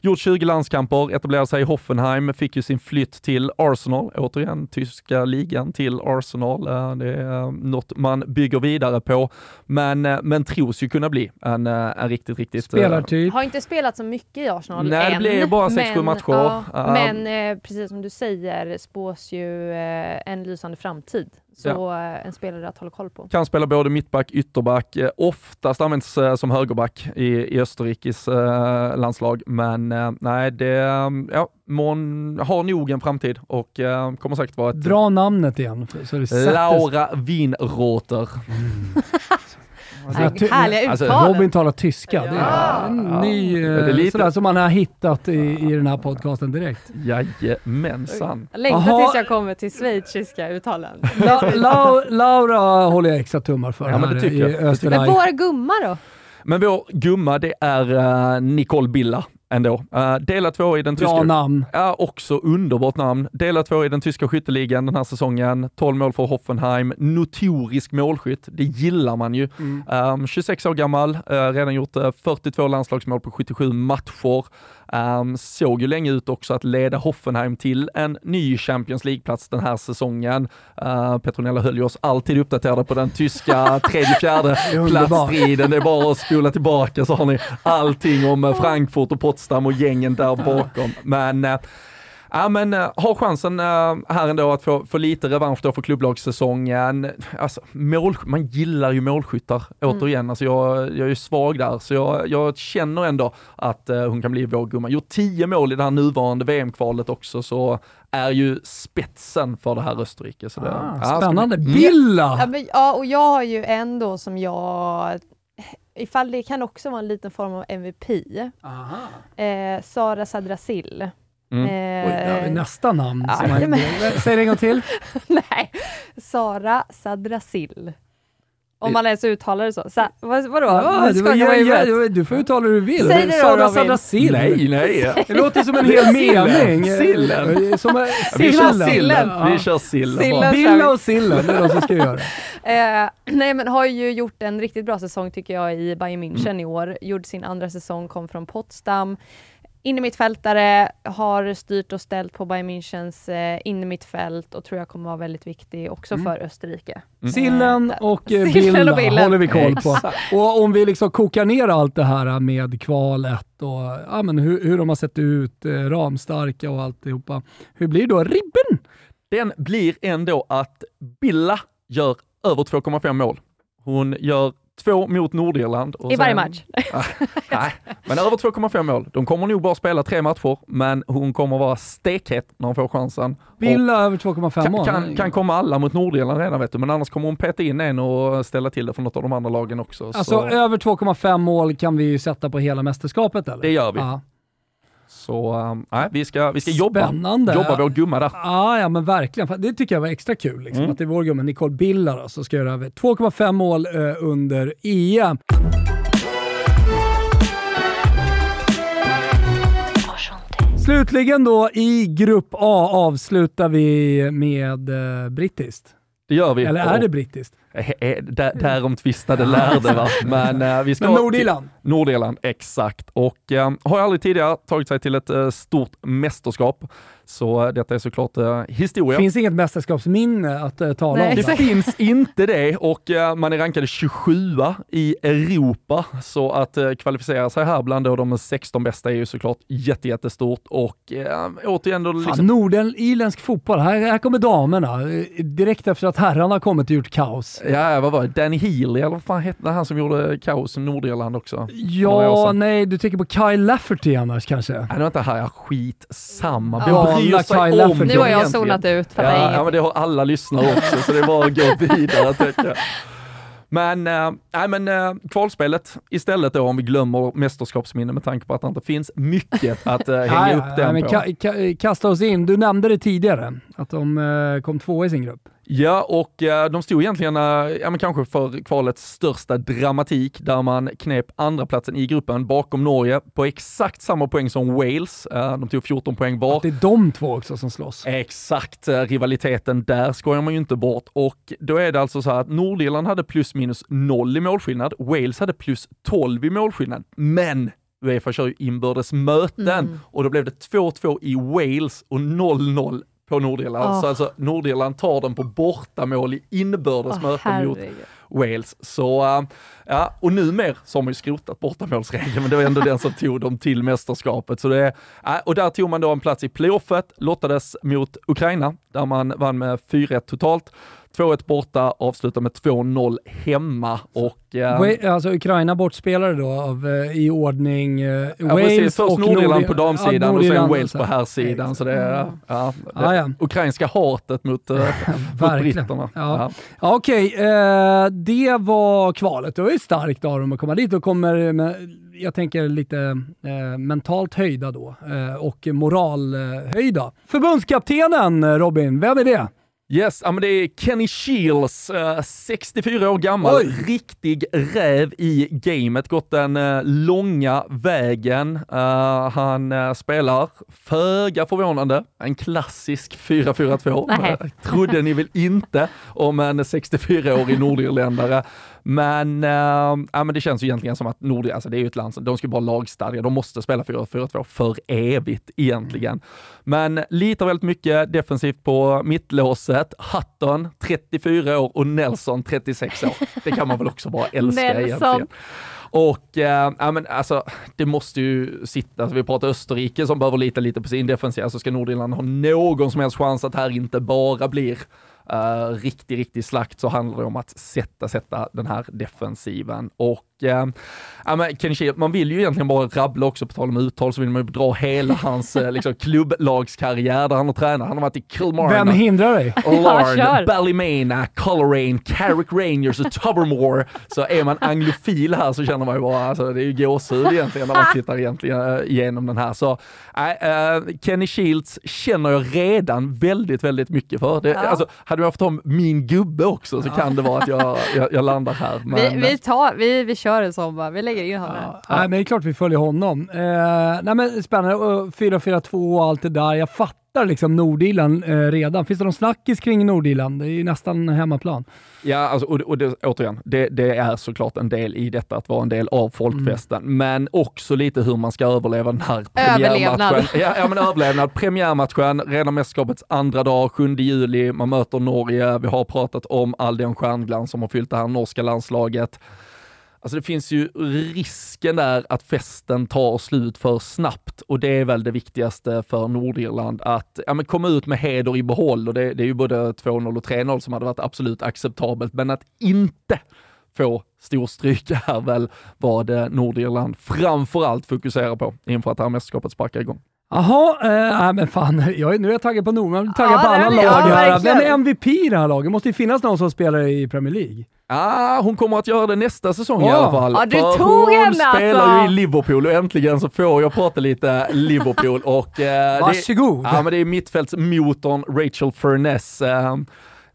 Gjort 20 landskamper, etablerade sig i Hoffenheim, fick ju sin flytt till Arsenal, återigen tyska ligan till Arsenal. Eh, Det är eh, något man bygger vidare på, men, eh, men tros ju kunna bli en, en riktigt, riktigt... Spelartyp. Har inte spelat så mycket i Arsenal Nej, det än. blir bara sex, sju men, matcher. Ja, Uh, men precis som du säger spås ju en lysande framtid. Så eh, en spelare att hålla koll på. Kan spela både mittback, ytterback, eh, oftast används eh, som högerback i, i Österrikes eh, landslag, men eh, nej, det eh, ja, man har nog en framtid och eh, kommer säkert vara ett Dra namnet igen. Så det Laura Winroter. Alltså, Härliga alltså, uttal. Robin talar tyska. Det är Ja. en Ja. ny, Det är eh, lite- sådär som man har hittat i, i den här podcasten direkt. Jajamensan. Jag längtar Jaha. tills jag kommer till schweiziska uttalen. La, La, Laura håller jag extra tummar för Ja, men det tycker i jag. Det Österreich. Men våra gumma då? Men vår gumma, det är eh, Nicole Billa ändå. Uh, delad två i den Bra tyska... namn. Ja, också underbart namn. Delad två i den tyska skytteligan den här säsongen. 12 mål för Hoffenheim. Notorisk målskytt, det gillar man ju. Mm. Um, 26 år gammal, uh, redan gjort uh, 42 landslagsmål på 77 matcher. Um, såg ju länge ut också att leda Hoffenheim till en ny Champions League-plats den här säsongen. Uh, Petronella höll ju oss alltid uppdaterade på den tyska tredje, fjärde platsstriden. Det är bara att spola tillbaka så har ni allting om eh, Frankfurt och Potsdam och gängen där bakom. Men eh, Ja men uh, har chansen eh, här ändå att få, få lite revansch då för klubblagssäsongen. Alltså, mål, man gillar ju målskyttar återigen, alltså jag, jag är svag där så jag, jag känner ändå att eh, hon kan bli vår gumma. Gjort 10 mål i det här nuvarande VM-kvalet också så är ju spetsen för det här Österrike. Så det, Ah, ja, spännande. bli- Billa! Ja, men, ja, och jag har ju en då som jag, ifall det kan också vara en liten form av MVP, eh, Sara Sadrasil. Mm. Eh, Oj, nästa namn. ja, som men- Säg det en gång till. nej, Sara Sadrasil. Om man ens uttalar det så. Sa, vad, vadå? Ja, du, ja, ja, du får uttala hur du vill. Säg det Sara. Sadrasil. Nej, nej. Det låter som en hel Sillen. mening. Sillen. Som, Vi kör Sillen. Vi kör sillen. Billa och sillen, det är de som ska göra det. Eh, nej men har ju gjort en riktigt bra säsong tycker jag i Bayern München Mm. i år. Gjorde sin andra säsong, kom från Potsdam. Innermittfältare, har styrt och ställt på Bayern Münchens eh, innermittfält och tror jag kommer vara väldigt viktig också Mm. för Österrike. Sillen Eh, och eh, Sillen Billa och Billen. håller vi koll på. Och om vi liksom kokar ner allt det här med kvalet och ja, men hur, hur de har sett ut, eh, ramstarka och alltihopa. Hur blir då ribben? Den blir ändå att Billa gör över 2,5 mål. Hon gör två mot Nordirland. och I varje match. Nej, men över 2,5 mål. De kommer nog bara spela tre matcher, men hon kommer vara stekhet när hon får chansen. Och Billa över 2,5 kan, mål. kan, kan komma alla mot Nordirland redan vet du, men annars kommer hon peta in en och ställa till det för något av de andra lagen också. Alltså så, över 2,5 mål kan vi ju sätta på hela mästerskapet eller? Det gör vi. Ja. Så nej, vi ska, vi ska jobba, Spännande. jobba vår gumma där. Ja, ja men verkligen. Det tycker jag var extra kul. Liksom, Mm. Att det är vår gumma Nicole Billa då, som ska göra över 2,5 mål eh, under EM. Slutligen då i Grupp A avslutar vi med eh, brittiskt. Det gör vi. Eller är det brittiskt? Där, därom tvistade lärde va. Men eh, vi ska... Men Nordirland? Nordirland, exakt. Och eh, har aldrig tidigare tagit sig till ett eh, stort mästerskap. Så eh, detta är såklart eh, historia. finns inget mästerskapsminne att uh, tala Nej, om. Det exakt. finns inte det och eh, man är rankade 27 i Europa, så att eh, kvalificera sig här bland då de 16 bästa är ju såklart jätte, jättestort och eh, återigen då Fan, liksom, nordirländsk fotboll. Här, här kommer damerna. eh, Direkt efter att herrarna har kommit och gjort kaos. ja vad var det, Danny Healy eller vad fan hette han som gjorde kaos i Nordirland också? Ja, nej, du tänker på Kyle Lafferty annars kanske? Nej, det var inte här, skitsamma. Ja, Sig Kyle Lafferty- Nu har jag zonat ut, fattar Ja, ja, men det har alla lyssnare också, så det är bara att gå vidare tycker jag. Men, äh, nej, men äh, kvalspelet istället då, om vi glömmer mästerskapsminne med tanke på att det inte finns mycket att äh, hänga upp nej, den men på. ka, ka, kasta oss in. Du nämnde det tidigare, att de kom två i sin grupp. Ja, och eh, de stod egentligen, eh, ja men kanske för kvalets största dramatik, där man knep andra platsen i gruppen bakom Norge på exakt samma poäng som Wales. Eh, de tog 14 poäng var. Att det är de två också som slåss. Exakt, rivaliteten där skojar man ju inte bort. Och då är det alltså så här att Nordirland hade plus minus noll i målskillnad, Wales hade plus 12 i målskillnad. Men Uefa kör ju inbördes möten Mm. och då blev det 2-2 i Wales och 0-0 på Nordirland. Åh. Så alltså Nordirland tar den på bortamål i inbördes möten mot. Wales. Så äh, ja, och numer så har man ju skrotat bortamålsregeln, men det var ändå den som tog dem till mästerskapet. Så det, äh, och där tog man då en plats i playoffet, lottades mot Ukraina, där man vann med 4-1 totalt. 2-1 borta, avslutade med 2-0 hemma och... Wa- Alltså Ukraina bortspelare då av, eh, i ordning eh, Ja, Wales precis. Först och Nordirland Nordi- på damsidan ja, och sen Wales på här. herrsidan. Så det är Mm. ja, Ja, ja. ukrainska hatet mot, äh, mot britterna. Ja. Ja, Okej, eh, det var kvalet. Det var ju starkt av dem att komma dit och kommer, med, jag tänker lite eh, mentalt höjda då eh, och moralhöjda. Förbundskaptenen eh, Robin, vem är det? Yes, ja, men det är Kenny Shields, eh, 64 år gammal, Oj. riktig räv i gamet, gått den eh, långa vägen. Eh, han eh, spelar, föga förvånande, en klassisk 4-4-2. Nej. Eh, trodde ni väl inte om en 64-årig nordirländare. Men, eh, ja, men det känns ju egentligen som att Nordirland, alltså det är ju ett land som, de ska bara lagstadga, de måste spela 4-4-2 för evigt egentligen. Men litar väldigt mycket defensivt på mittlåset. Hutton 34 år och Nelson 36 år. Det kan man väl också bara älska egentligen. Och ja, men alltså, det måste ju sitta, alltså, vi pratar Österrike som behöver lita lite på sin defensiv, så ska Nordirland ha någon som helst chans att här inte bara blir uh, riktig, riktig slakt så handlar det om att sätta, sätta den här defensiven. Och uh, ja, men Kenny Shield, man vill ju egentligen bara rabbla också, på tal om uttal, så vill man ju dra hela hans uh, liksom, klubblagskarriär där han har tränat. Han har varit i Kilmarnock. Vem hindrar dig? Ja, Larne, kör. Ballymena, Coleraine, Carrick Rangers och Tobermore. Så är man anglofil här så känner man ju bara, alltså, det är ju gåshud egentligen när man tittar egentligen äh, igenom den här. Så äh, äh, Kenny Shields känner jag redan väldigt, väldigt mycket för. Det, Ja. alltså, hade jag fått om min gubbe också så kan det vara att jag, jag, jag landar här. Men, Vi, vi, tar, vi, vi kör en sån bara, vi lägger in honom. Ja, Nej, men det är klart vi följer honom. Eh, nej, men spännande. Och 4-4-2 och allt det där. Jag fattar liksom Nordirland eh, redan. Finns det någon snackis kring Nordirland? Det är ju nästan hemmaplan. Ja, alltså, och, och det, återigen, det, det är såklart en del i detta att vara en del av folkfesten, men också lite hur man ska överleva den här premiärmatchen. Ja, ja, men överlevnad. Premiärmatchen, redan mästerskapets andra dag, 7 juli, man möter Norge. Vi har pratat om Aldian Stjärnglans som har fyllt det här norska landslaget. Alltså det finns ju risken där att festen tar slut för snabbt och det är väl det viktigaste för Nordirland att ja, men komma ut med heder i behåll och det, det är ju både 2-0 och 3-0 som hade varit absolut acceptabelt, men att inte få storstryk är väl vad eh, Nordirland framförallt fokuserar på inför att det här mästerskapet sparkar igång. Jaha, eh, nej men fan, jag, är- nu är jag taggad på Nordman, jag är taggad Ja, på det är alla det. Ja, lag här. Vem är MVP i det här laget? Det måste ju finnas någon som spelar i Premier League. Ah, hon kommer att göra det nästa säsong i Ja. alla fall. Ja, du För tog hon henne spelar alltså. ju i Liverpool och äntligen så får jag prata lite Liverpool. Och, eh, det, Varsågod. ja, men det är mittfältsmotorn Rachel Furness. Eh,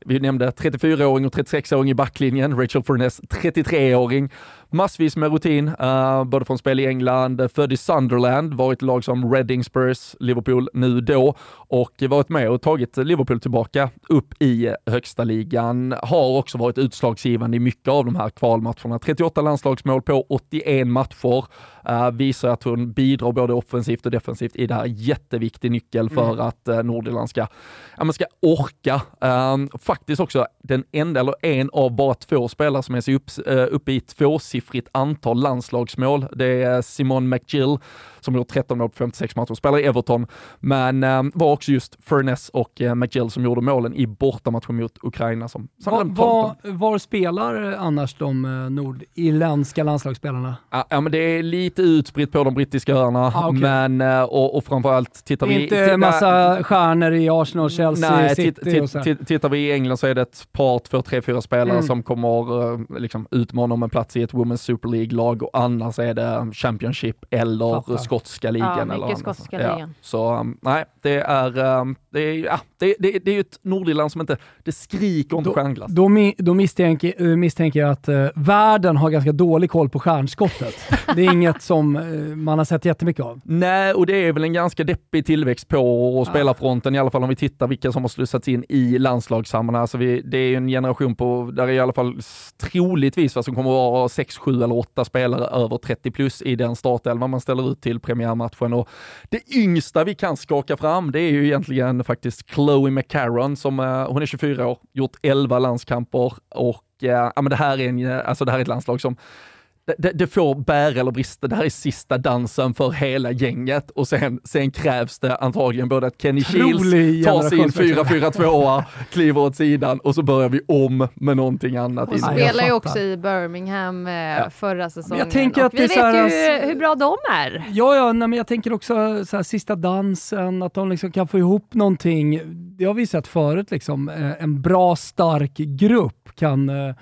vi nämnde 34-åring och 36-åring i backlinjen. Rachel Furness 33-åring massvis med rutin, uh, både från spel i England, född i Sunderland, varit i lag som Reading, Spurs, Liverpool nu då och varit med och tagit Liverpool tillbaka upp i högsta ligan. Har också varit utslagsgivande i mycket av de här kvalmatcherna. 38 landslagsmål på 81 matcher. Uh, visar att hon bidrar både offensivt och defensivt i det här jätteviktig nyckel för mm. att uh, Nordirland ska, ja, man ska orka. Uh, faktiskt också den enda, eller en av bara två spelare som är upp, uh, uppe i tvåsiffrigt antal landslagsmål. Det är Simon McGill som gjort 13 mål på 56 matcher, spelar i Everton, men eh, var också just Furness och eh, McGill som gjorde målen i bortamatchen mot Ukraina. Som, som var, var, var, spelar annars de eh, nordirländska landslagsspelarna? Ja, ja, men det är lite utspritt på de brittiska öarna, ah, okay. men eh, och, och framförallt tittar vi... Inte titta, massa stjärnor i Arsenal, Chelsea, nej, City och så. Tittar vi i England så är det ett par, två, tre, fyra spelare mm. som kommer eh, liksom, utmana om en plats i ett Women's Super League-lag och annars är det Championship eller Fattar skotska ligan. Ja, mycket skotska ligan. Ja. Så um, nej, det är, um, det är, ja, det, det, det är ju ett Nordirland som inte, det skriker om stjärnglass. Då, då misstänker, uh, misstänker jag att uh, världen har ganska dålig koll på stjärnskottet. det är inget som uh, man har sett jättemycket av. Nej, och det är väl en ganska deppig tillväxt på spelarfronten, i alla fall om vi tittar vilka som har slussats in i landslagssammanhang. Alltså vi, det är en generation på, där är i alla fall troligtvis vad som kommer att vara 6, 7 eller 8 spelare över 30 plus i den startelvan man ställer ut till premiärmatchen. Och det yngsta vi kan skaka fram, det är ju egentligen faktiskt Chloe McCarron som, eh, hon är 24 år, gjort 11 landskamper och eh, ja, men det här är en, eh, alltså det här är ett landslag som det, det, får bära eller brista. Det här är sista dansen för hela gänget och sen, sen krävs det antagligen både att Kenny Shields tar sin 4-4-2, kliver åt sidan och så börjar vi om med någonting annat. Hon spelar ju också i Birmingham eh, ja. förra säsongen jag tänker att vi vet här, ju hur bra de är. Ja, ja, nej, men jag tänker också så här, sista dansen, att de liksom kan få ihop någonting. Det har vi sett förut, liksom. Eh, en bra stark grupp kan eh,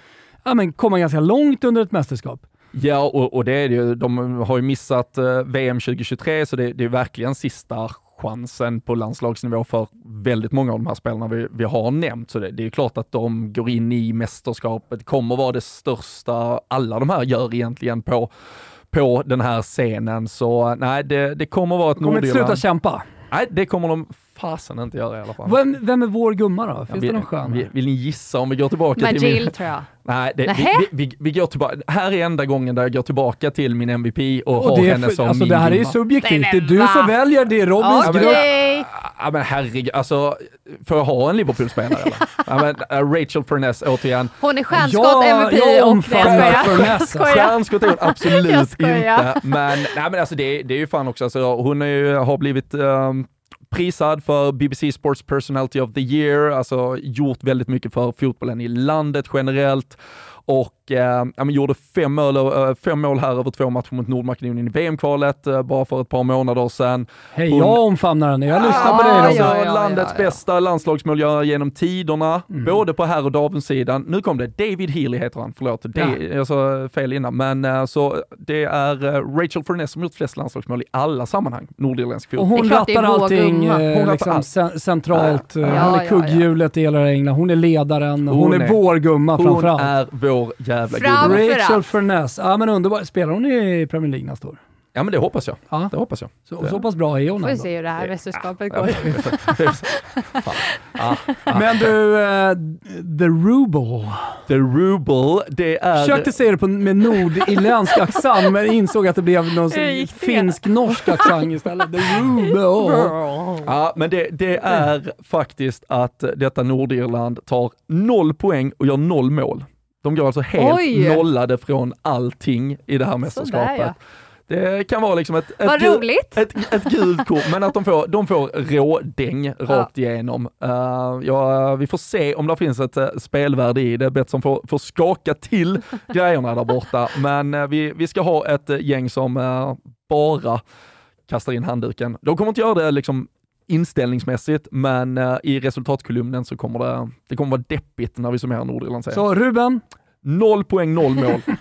ja, men komma ganska långt under ett mästerskap. Ja, och, och det är ju. De har ju missat eh, VM 2023, så det, det är verkligen sista chansen på landslagsnivå för väldigt många av de här spelarna vi, vi har nämnt. Så det, det är klart att de går in i mästerskapet, kommer vara det största alla de här gör egentligen på, på den här scenen. Så nej, det, det kommer vara ett Nordirland. Kommer inte sluta kämpa? Nej, det kommer de fasen inte göra i alla fall. Vem, vem är vår gumma då? Finns ja, vi, det någon skön? Vill, vill ni gissa om vi går tillbaka Magill, till min... tror jag. Nej, det, vi, vi, vi, vi, går tillbaka. Här är enda gången där jag går tillbaka till min MVP och, och har henne som alltså, min Det här är ju subjektivt. Det är du som väljer. Det är Robins okay. grupp. Ja men herregud, alltså får jag ha en Liverpool-spelare eller? ja, men, uh, Rachel Furness återigen. Hon är stjärnskott, ja, MVP jag och... Jag Furness. Stjärnskott är hon absolut inte. Men, nej, men alltså, det, det är ju fan också, alltså, hon är ju, har blivit um, prisad för BBC Sports Personality of the Year, alltså gjort väldigt mycket för fotbollen i landet generellt. Och eh, ja, gjorde fem mål, eh, fem mål här över två matcher mot Nordmakedonien i VM-kvalet eh, bara för ett par månader sedan. Hej, jag omfamnar henne. Jag lyssnar på dig. Alltså, ja, ja, landets bästa landslagsmålgörare genom tiderna, mm. både på herr och damsidan. Nu kom det, David Healy heter han, förlåt, det, jag sa fel innan, men eh, så det är eh, Rachel Furness som gjort flest landslagsmål i alla sammanhang, nordirländsk fotboll. Och hon rattar allting hon liksom, allt. centralt. Ja, hon är kugghjulet i hela England. Hon är ledaren. Hon, hon är, är vår gumma framförallt. Hon är vår jävla gubbe. Rachel Furness. Ja men underbar. Spelar hon i Premier League nästa år? Ja men det hoppas jag. Ja. Det hoppas jag. Så, så pass bra är hon Får vi se hur det här mästerskapet går. ja. Men du, uh, The Ruble. The Ruble, det är... Försökte säga det på, med nordirländsk accent men insåg att det blev någon finsk-norsk accent istället. The Ruble. Ja, men det, det är faktiskt att detta Nordirland tar noll poäng och gör noll mål. De går alltså helt Oj. nollade från allting i det här mästerskapet. Sådär, ja. Det kan vara liksom ett, ett, roligt. ett, ett, gult kort, men att de får, de får rådäng rakt igenom. Uh, ja, vi får se om det finns ett uh, spelvärde i det. Betsson får, får skaka till grejerna där borta, men uh, vi, vi ska ha ett gäng som bara kastar in handduken. De kommer inte göra det liksom inställningsmässigt, men uh, i resultatkolumnen så kommer det, det kommer vara deppigt när vi summerar Nordirland. Så Ruben? Noll poäng, noll mål.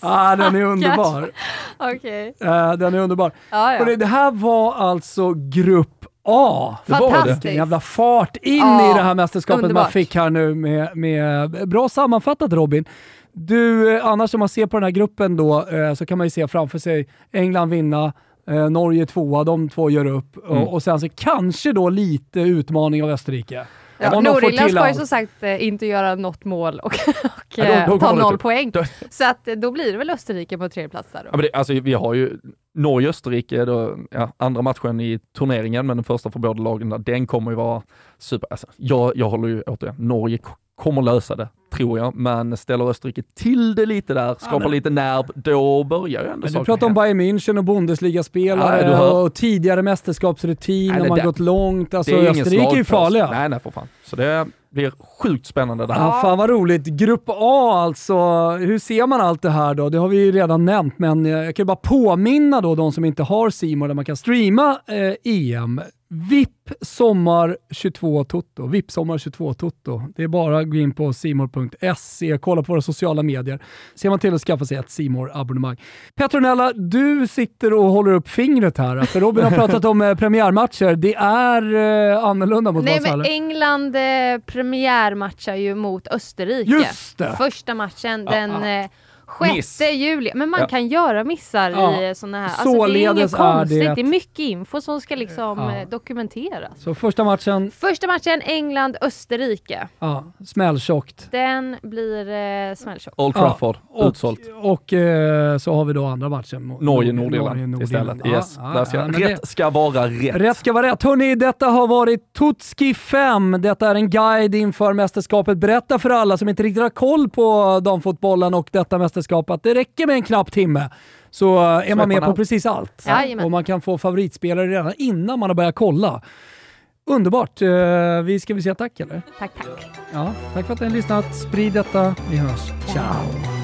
ah, den är underbar. okay. Uh, den är underbar. Ah, ja. Och det, det, här var alltså grupp A. Det var det. Vilken jävla fart in ja, i det här mästerskapet underbart. man fick här nu med, med bra sammanfattat Robin. Du, eh, annars om man ser på den här gruppen då eh, så kan man ju se framför sig England vinna, eh, Norge tvåa, de två gör upp mm. och, och sen så kanske då lite utmaning av Österrike. Ja, Nordirland ska ju som sagt eh, inte göra något mål och, och ja, då, då ta noll poäng. Då. Så att eh, då blir det väl Österrike på tredje plats där då. Ja, men det, alltså, vi har ju Norge-Österrike, ja, andra matchen i turneringen, men den första för båda lagen, den kommer ju vara super. Alltså, jag, jag håller ju återigen, Norge kommer lösa det, tror jag. Men ställer Österrike till det lite där, skapar ja, lite nerv, då börjar ju ändå Men Du pratar om Bayern München och Bundesliga-spelare ja, och tidigare mästerskapsrutin, när man det, gått långt. Alltså Österrike är ju farliga. Nej, nej för fan. Så det blir sjukt spännande där. Ja, fan vad roligt. Grupp A alltså, hur ser man allt det här då? Det har vi ju redan nämnt, men jag kan bara påminna då de som inte har Simon där man kan streama eh, EM. VIP Sommar 22 Toto. VIP Sommar 22 Toto. Det är bara att gå in på simor.se, kolla på våra sociala medier. Ser man till att skaffa sig ett simor abonnemang Petronella, du sitter och håller upp fingret här. För Robin har pratat om eh, premiärmatcher. Det är eh, annorlunda mot Nej, men England eh, premiärmatchar ju mot Österrike. Just det! Första matchen, den... Ah, ah 6 juli. Men man ja. kan göra missar ja. i sådana här. Alltså, det är inget konstigt. Det, det, är mycket info som ska liksom ja. Eh, dokumenteras. Så första matchen? Första matchen England-Österrike. Ja, smälltjockt. Den blir eh, smälltjockt. Old Trafford, ja. utsålt. Och, och eh, så har vi då andra matchen. Norge-Nordirland istället. Yes. Ja, ska, rätt det, ska vara rätt. Rätt ska vara rätt. Hörrni, detta har varit Tutski 5. Detta är en guide inför mästerskapet. Berätta för alla som inte riktigt har koll på damfotbollen och detta mästerskap mästerskap att det räcker med en knapp timme så är man med på precis allt. Ja, och man kan få favoritspelare redan innan man har börjat kolla. Underbart! Eh, vi ska vi säga tack eller? Tack, tack. Ja, tack för att ni har lyssnat. Sprid detta. Vi hörs. Ciao!